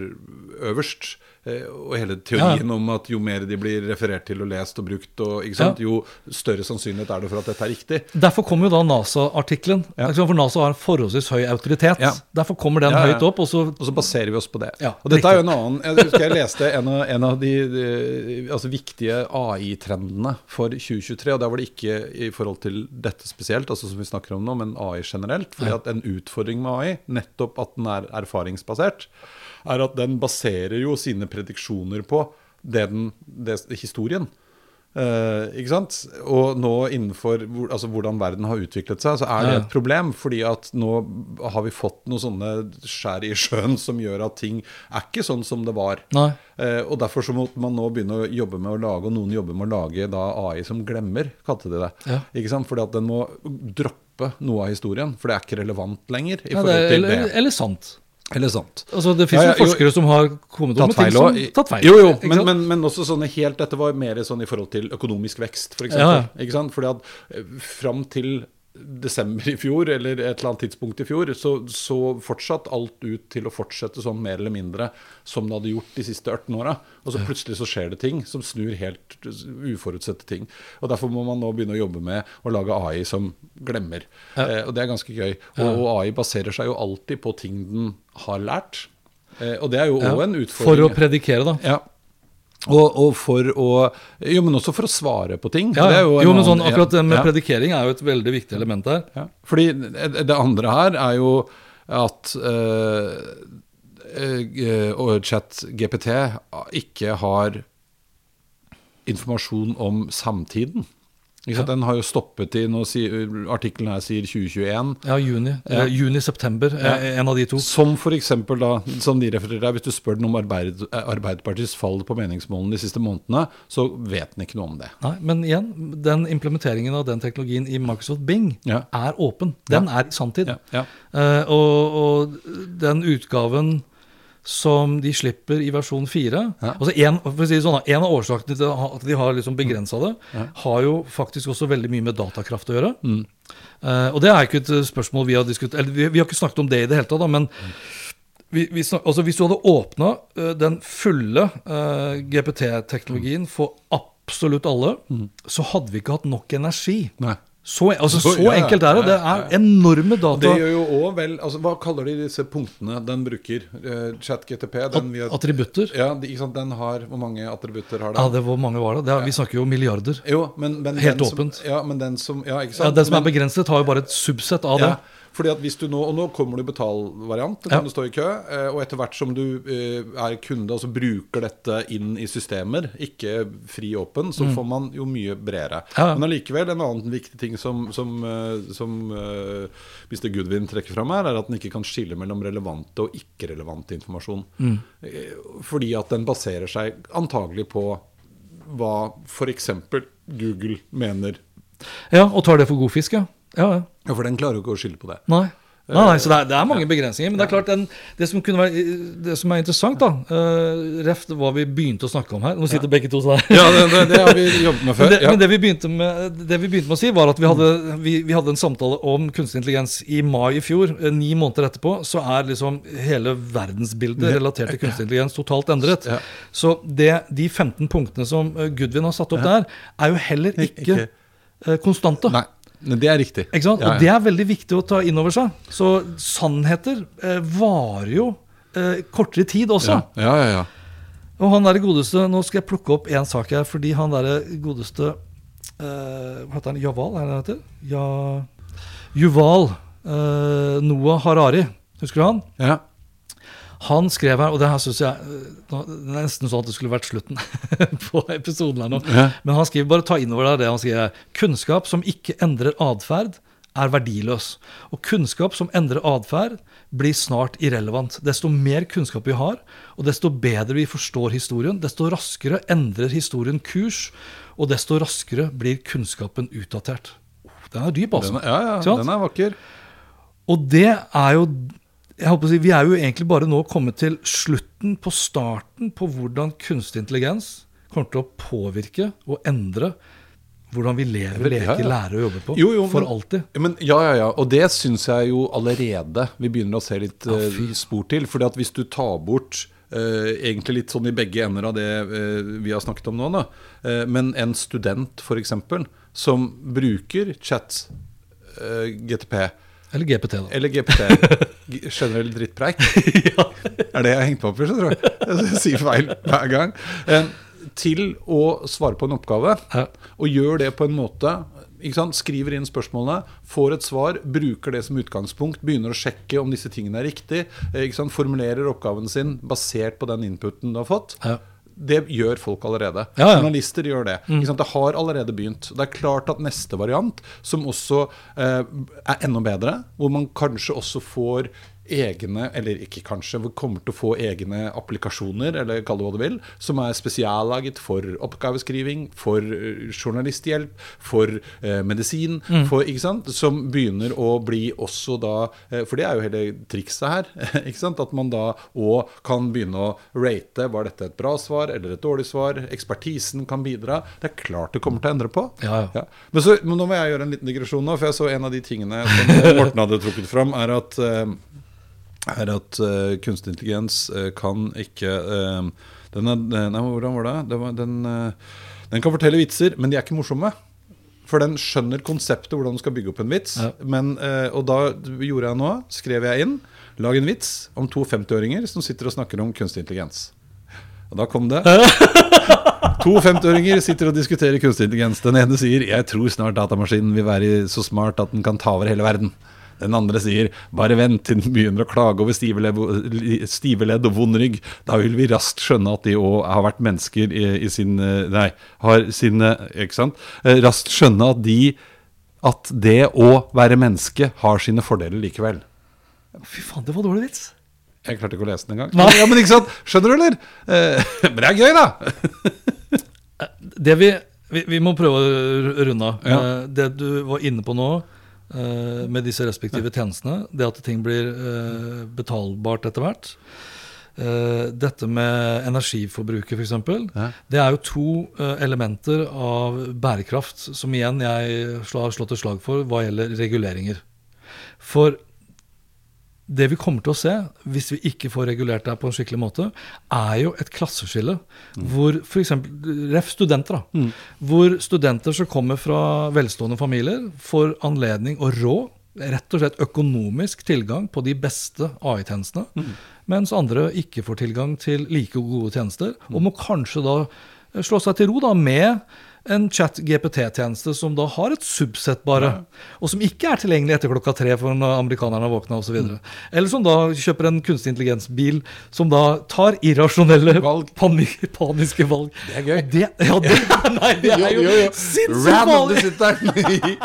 Speaker 2: øverst, og hele teorien om at jo mer de blir referert til og lest og brukt, og,
Speaker 1: Ja.
Speaker 2: jo større sannsynlighet er det for at dette er riktig.
Speaker 1: Derfor kommer jo da NASA-artikkelen.
Speaker 2: Ja.
Speaker 1: For NASA har en forholdsvis høy autoritet.
Speaker 2: Ja.
Speaker 1: Derfor kommer den
Speaker 2: Ja, ja.
Speaker 1: høyt opp. Og så
Speaker 2: Og så baserer vi oss på det.
Speaker 1: Ja,
Speaker 2: og dette er jo
Speaker 1: riktig.
Speaker 2: en annen Jeg husker jeg leste en av, en av de, de altså viktige AI-trendene for 2023. Og der var det ikke i forhold til dette spesielt, altså som vi snakker om nå, men AI generelt. fordi at en utfordring med AI, nettopp at den er erfaringsbasert, er at den baserer jo sine prediksjoner på det den, det, historien. Uh, ikke sant? Og nå innenfor altså hvordan verden har utviklet seg, så er det et problem. Fordi at nå har vi fått noen sånne skjær i sjøen som gjør at ting er ikke sånn som det var. Eh, og derfor så må man nå begynne å jobbe med å lage, og noen jobber med å lage da AI som glemmer, kalte de det.
Speaker 1: Ja.
Speaker 2: Ikke sant? Fordi at den må droppe noe av historien, for det er ikke relevant lenger. i forhold
Speaker 1: det,
Speaker 2: til
Speaker 1: eller,
Speaker 2: det.
Speaker 1: eller sant.
Speaker 2: Eller sant.
Speaker 1: Altså, det fins
Speaker 2: Ja, ja, jo-
Speaker 1: forskere som har kommet opp med ting som. Tatt feil.
Speaker 2: Jo, jo, men, men, men også sånne helt Dette var mer sånn i forhold til økonomisk vekst, f.eks.
Speaker 1: Ja, ja.
Speaker 2: Fordi at eh, fram til desember i fjor, eller et eller annet tidspunkt i fjor, så, så fortsatt alt ut til å fortsette sånn mer eller mindre som det hadde gjort de siste 18 åra. Og så plutselig så skjer det ting som snur helt uforutsette ting. Og Derfor må man nå begynne å jobbe med å lage AI som glemmer. Eh, og det er ganske gøy. Og, og AI baserer seg jo alltid på ting den har lært. Eh, og det er jo òg
Speaker 1: Ja,
Speaker 2: en utfordring.
Speaker 1: For å predikere, da.
Speaker 2: Ja. Og, og for å Jo, men også for å svare på ting.
Speaker 1: Ja,
Speaker 2: Det
Speaker 1: jo,
Speaker 2: en
Speaker 1: men sånn, akkurat det med
Speaker 2: ja.
Speaker 1: predikering er jo et veldig viktig element her.
Speaker 2: Ja. Fordi det andre her er jo at eh, eh, og ChatGPT ikke har informasjon om samtiden. Den har jo stoppet i nå sier, Artikkelen her sier 2021.
Speaker 1: Ja, juni.
Speaker 2: Ja.
Speaker 1: Eh, Juni-september,
Speaker 2: Ja.
Speaker 1: eh, en av de to.
Speaker 2: Som f.eks. da, som de refererer her, hvis du spør den om Arbeid, Arbeiderpartiets fall på meningsmålene de siste månedene, så vet den ikke noe om det.
Speaker 1: Nei, men igjen, den implementeringen av den teknologien i Microsoft Bing
Speaker 2: Ja.
Speaker 1: er åpen. Den
Speaker 2: Ja.
Speaker 1: er i sanntid.
Speaker 2: Ja, ja.
Speaker 1: Eh, og, og den utgaven som de slipper i versjon 4
Speaker 2: Ja.
Speaker 1: altså en, si sånn, en av årsakene til at de har liksom begrensa det, har jo faktisk også veldig mye med datakraft å gjøre.
Speaker 2: Mm.
Speaker 1: Uh, og det er ikke et eh, spørsmål vi har diskutert Eller vi, vi har ikke snakket om det i det hele tatt, da, men vi, vi snak, altså hvis du hadde åpna den fulle uh, GPT-teknologien for absolutt alle, så hadde vi ikke hatt nok energi.
Speaker 2: Nei.
Speaker 1: Så, altså,
Speaker 2: Så-
Speaker 1: så
Speaker 2: ja,
Speaker 1: enkelt er det. Det er enorme data.
Speaker 2: det gjør jo også vel altså, Hva kaller de disse punktene den bruker? Uh, ChatGTP? Vi har-
Speaker 1: Attributter.
Speaker 2: Ja, de, den har Hvor mange attributter har den?
Speaker 1: Ja, det Hvor mange var det? det er, vi snakker jo milliarder.
Speaker 2: Jo, men, men
Speaker 1: Helt
Speaker 2: den som-
Speaker 1: åpent.
Speaker 2: ja, men den som Ja, ikke sant?
Speaker 1: Ja, Den som er begrenset, har jo bare et subsett av det.
Speaker 2: Ja, fordi at hvis du nå, Og nå kommer det betalvariant, det
Speaker 1: Ja.
Speaker 2: kan du stå i kø. eh, Og etter hvert som du eh, er kunde, altså bruker dette inn i systemer, ikke fri åpen, så får man jo mye bredere.
Speaker 1: Mm. Ja, ja.
Speaker 2: Men allikevel, en annen viktig ting som, som, eh, som uh, Mr. Goodwin trekker fram her, er at den ikke kan skille mellom relevante og ikke-relevant informasjon.
Speaker 1: Mm.
Speaker 2: Fordi at den baserer seg antagelig på hva f.eks. Google mener.
Speaker 1: Ja, Og tar det for god fisk, ja. ja, ja.
Speaker 2: Ja, For den klarer jo ikke å skylde på det.
Speaker 1: Nei. Nei, nei, så det er, det er mange begrensninger. Men det er klart, den, det, som kunne være, det som er interessant, da uh, Ref hva vi begynte å snakke om her Nå sitter begge to sånn her.
Speaker 2: Ja, det, det, det har vi jobbet med før.
Speaker 1: Men det,
Speaker 2: ja.
Speaker 1: men det vi, begynte med, det vi begynte med å si, var at vi hadde, vi, vi hadde en samtale om kunstig intelligens i mai i fjor. Eh, Ni måneder etterpå så er liksom hele verdensbildet relatert til kunstig intelligens totalt endret.
Speaker 2: Ja.
Speaker 1: Så det, de 15 punktene som Gudvin har satt opp der, er jo heller ikke eh, konstante.
Speaker 2: Nei, det er riktig.
Speaker 1: Ikke sant? Og det er veldig viktig å ta inn over seg. Så sannheter eh, varer jo eh, kortere tid også.
Speaker 2: Ja, ja, ja.
Speaker 1: Og han der godeste Nå skal jeg plukke opp én sak her, fordi han der godeste eh, Hva heter han? Javal, er det han heter? Ja, Juval eh, Noah Harari. Husker du han?
Speaker 2: ja.
Speaker 1: Han skrev her, og det her syns jeg eh, nesten sånn at det skulle vært slutten på episoden her nå.
Speaker 2: Ja.
Speaker 1: Men han skriver bare ta inn over deg det han skriver. Kunnskap som ikke endrer atferd, er verdiløs. Og kunnskap som endrer atferd, blir snart irrelevant. Desto mer kunnskap vi har, og desto bedre vi forstår historien, desto raskere endrer historien kurs, og desto raskere blir kunnskapen utdatert. Oh, Den er dyp, altså.
Speaker 2: Den er, ja, ja, den er vakker.
Speaker 1: Og det er jo jeg håper å si, Vi er jo egentlig bare nå kommet til slutten på starten på hvordan kunstig intelligens kommer til å påvirke og endre hvordan vi lever,
Speaker 2: Ja,
Speaker 1: leker,
Speaker 2: ja.
Speaker 1: lærer og jobber på.
Speaker 2: Jo, jo,
Speaker 1: for
Speaker 2: men-
Speaker 1: alltid.
Speaker 2: Ja, Men, ja, ja, ja. Og det syns jeg jo allerede vi begynner å se litt
Speaker 1: Ja,
Speaker 2: eh, spor til. fordi at hvis du tar bort uh, egentlig litt sånn i begge ender av det uh, vi har snakket om nå, da. Men en student f.eks. som bruker chat GTP
Speaker 1: Eller GPT, da.
Speaker 2: eller GPT, generell drittpreik, er det jeg har hengt meg opp i, så tror Jeg sier feil hver gang. Til å svare på en oppgave,
Speaker 1: Ja.
Speaker 2: og gjør det på en måte? Skriver inn spørsmålene, får et svar, bruker det som utgangspunkt, begynner å sjekke om disse tingene er riktig, eh, formulerer oppgaven sin basert på den inputen du har fått.
Speaker 1: Ja.
Speaker 2: Det gjør folk allerede.
Speaker 1: Ja, ja.
Speaker 2: Journalister gjør det. Sant? Det har allerede begynt. Det er klart at neste variant, som også eh, er enda bedre, hvor man kanskje også får egne, eller ikke kanskje, kommer til å få egne applikasjoner, eller kall det hva du vil, som er spesiallaget for oppgaveskriving, for eh, journalisthjelp, for eh, medisin, for, ikke sant? som begynner å bli også da eh, For det er jo hele trikset her. ikke sant? At man da òg kan begynne å rate var dette et bra svar eller et dårlig svar. Ekspertisen kan bidra. Det er klart det kommer til å endre på.
Speaker 1: Ja, ja.
Speaker 2: Men, så, men nå må jeg gjøre en liten digresjon nå, for jeg så en av de tingene som Morten hadde trukket fram, er at eh, er at uh, kunstig intelligens uh, kan ikke uh, den er, Nei, hvordan var det? det var, den, den kan fortelle vitser, men de er ikke morsomme. For den skjønner konseptet hvordan du skal bygge opp en vits.
Speaker 1: Ja.
Speaker 2: Men, og da gjorde jeg nå, skrev jeg inn Lag en vits om to 50-åringer som sitter og snakker om kunstig intelligens. Og da kom det. To 50-åringer sitter og diskuterer kunstig intelligens. Den ene sier 'Jeg tror snart datamaskinen vil være så smart at den kan ta over hele verden'. Den andre sier 'Bare vent til den begynner å klage over stive ledd, og vond rygg'. Da vil vi raskt skjønne at de òg har vært mennesker i, i sin eh, Nei, har sine Ikke sant? Eh, Raskt skjønne at de At det å være menneske har sine fordeler likevel.
Speaker 1: Fy faen, det var dårlig vits.
Speaker 2: Jeg klarte ikke å lese den engang.
Speaker 1: Nei.
Speaker 2: Ja, men ikke sant? Skjønner du, eller? Eh, men det er gøy, da!
Speaker 1: Det vi, vi, vi må prøve å runde av.
Speaker 2: Ja.
Speaker 1: Eh, Det du var inne på nå, eh, med disse respektive tjenestene, det at ting blir eh, betalbart etter hvert. Eh, Dette med energiforbruket, f.eks.
Speaker 2: Ja.
Speaker 1: Det er jo to eh, elementer av bærekraft som igjen jeg har slått et slag for hva gjelder reguleringer. For det vi kommer til å se, hvis vi ikke får regulert det på en skikkelig måte, er jo et klasseskille. Hvor f.eks. ref. studenter, da. Hvor studenter som kommer fra velstående familier, får anledning og råd, rett og slett økonomisk tilgang på de beste AI-tjenestene, mens andre ikke får tilgang til like gode tjenester, og må kanskje da eh, slå seg til ro da med en chat-GPT-tjeneste som da har et subsett bare, og som ikke er tilgjengelig etter klokka tre for når amerikanerne har våkna osv.
Speaker 2: Mm.
Speaker 1: Eller som da kjøper en kunstig intelligens-bil som da tar irrasjonelle,
Speaker 2: Valg.
Speaker 1: panik, paniske valg.
Speaker 2: Det er gøy.
Speaker 1: Det, ja, det, nei, det er jo, sinnssykt
Speaker 2: Random,
Speaker 1: farlig!
Speaker 2: du sitter i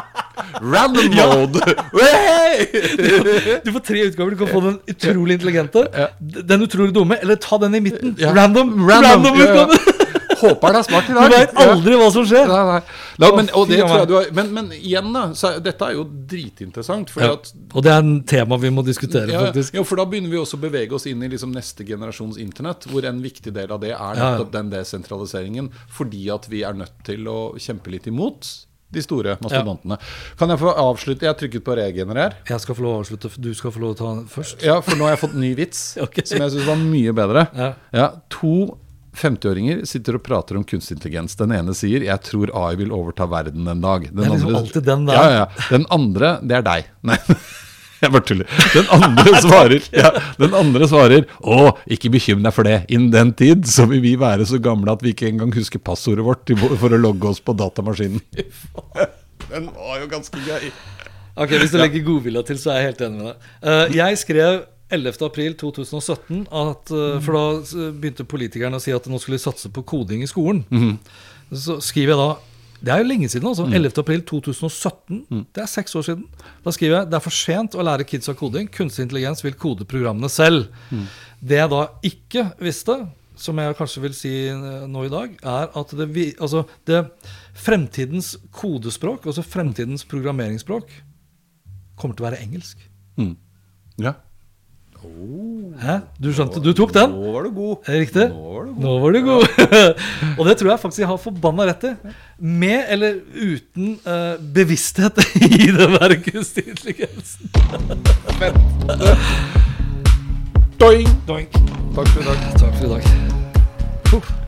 Speaker 2: random mode. Ja.
Speaker 1: Du får tre utgaver. Du kan få den utrolig intelligente, den utrolig dumme, eller ta den i midten.
Speaker 2: Ja.
Speaker 1: Random,
Speaker 2: Random,
Speaker 1: random,
Speaker 2: ja, ja.
Speaker 1: utgave.
Speaker 2: Håper det er smart i dag.
Speaker 1: Du veit aldri hva som skjer.
Speaker 2: Nei, nei. La, men, og det tror jeg du har, men, men igjen, da. Så, dette er jo dritinteressant.
Speaker 1: Ja.
Speaker 2: at
Speaker 1: Og det er en tema vi må diskutere,
Speaker 2: ja,
Speaker 1: faktisk.
Speaker 2: ja, for da begynner vi også å bevege oss inn i liksom neste generasjons internett, hvor en viktig del av det er
Speaker 1: Ja.
Speaker 2: nettopp den desentraliseringen, fordi at vi er nødt til å kjempe litt imot de store mastodontene. Kan jeg få avslutte? Jeg har trykket på regenerer.
Speaker 1: Jeg skal få lov å avslutte. Du skal få lov å ta den først.
Speaker 2: Ja, for nå har jeg fått ny vits,
Speaker 1: okay.
Speaker 2: som jeg syns var mye bedre.
Speaker 1: Ja.
Speaker 2: To 50-åringer sitter og prater om kunstig intelligens. Den ene sier 'jeg tror AI vil overta verden en dag'. Den
Speaker 1: Det er liksom alltid den der.
Speaker 2: Ja, ja. Den andre, det er deg. Nei. Jeg bare tuller. Den andre svarer ja, Den andre svarer Å, ikke bekymr deg for det. Innen den tid så vil vi være så gamle at vi ikke engang husker passordet vårt for å logge oss på datamaskinen. Den var jo ganske gøy.
Speaker 1: Ok, Hvis du legger godvilja til, så er jeg helt enig med deg. Eh, jeg skrev 11. april 2017 at eh, For da begynte politikerne å si at nå skulle de satse på koding i skolen. Så skriver jeg da Det er jo lenge siden, altså. 11. april 2017. Det er seks år siden. Da skriver jeg det er for sent å lære kidsa koding. Kunstig intelligens vil kode programmene selv. Det jeg da ikke visste, som jeg kanskje vil si eh, nå i dag, er at det, altså det fremtidens kodespråk, altså fremtidens programmeringsspråk, kommer til å være engelsk.
Speaker 2: Ja.
Speaker 1: Hæ? Du skjønte? Du tok den?
Speaker 2: Nå var du god.
Speaker 1: Det riktig?
Speaker 2: Nå var du god.
Speaker 1: Var du god. og det tror jeg faktisk jeg har forbanna rett i. Med eller uten uh, bevissthet i den der kunstig intelligensen.
Speaker 2: Doing.
Speaker 1: Doink.
Speaker 2: Takk for i dag.
Speaker 1: Takk for i dag. Puh.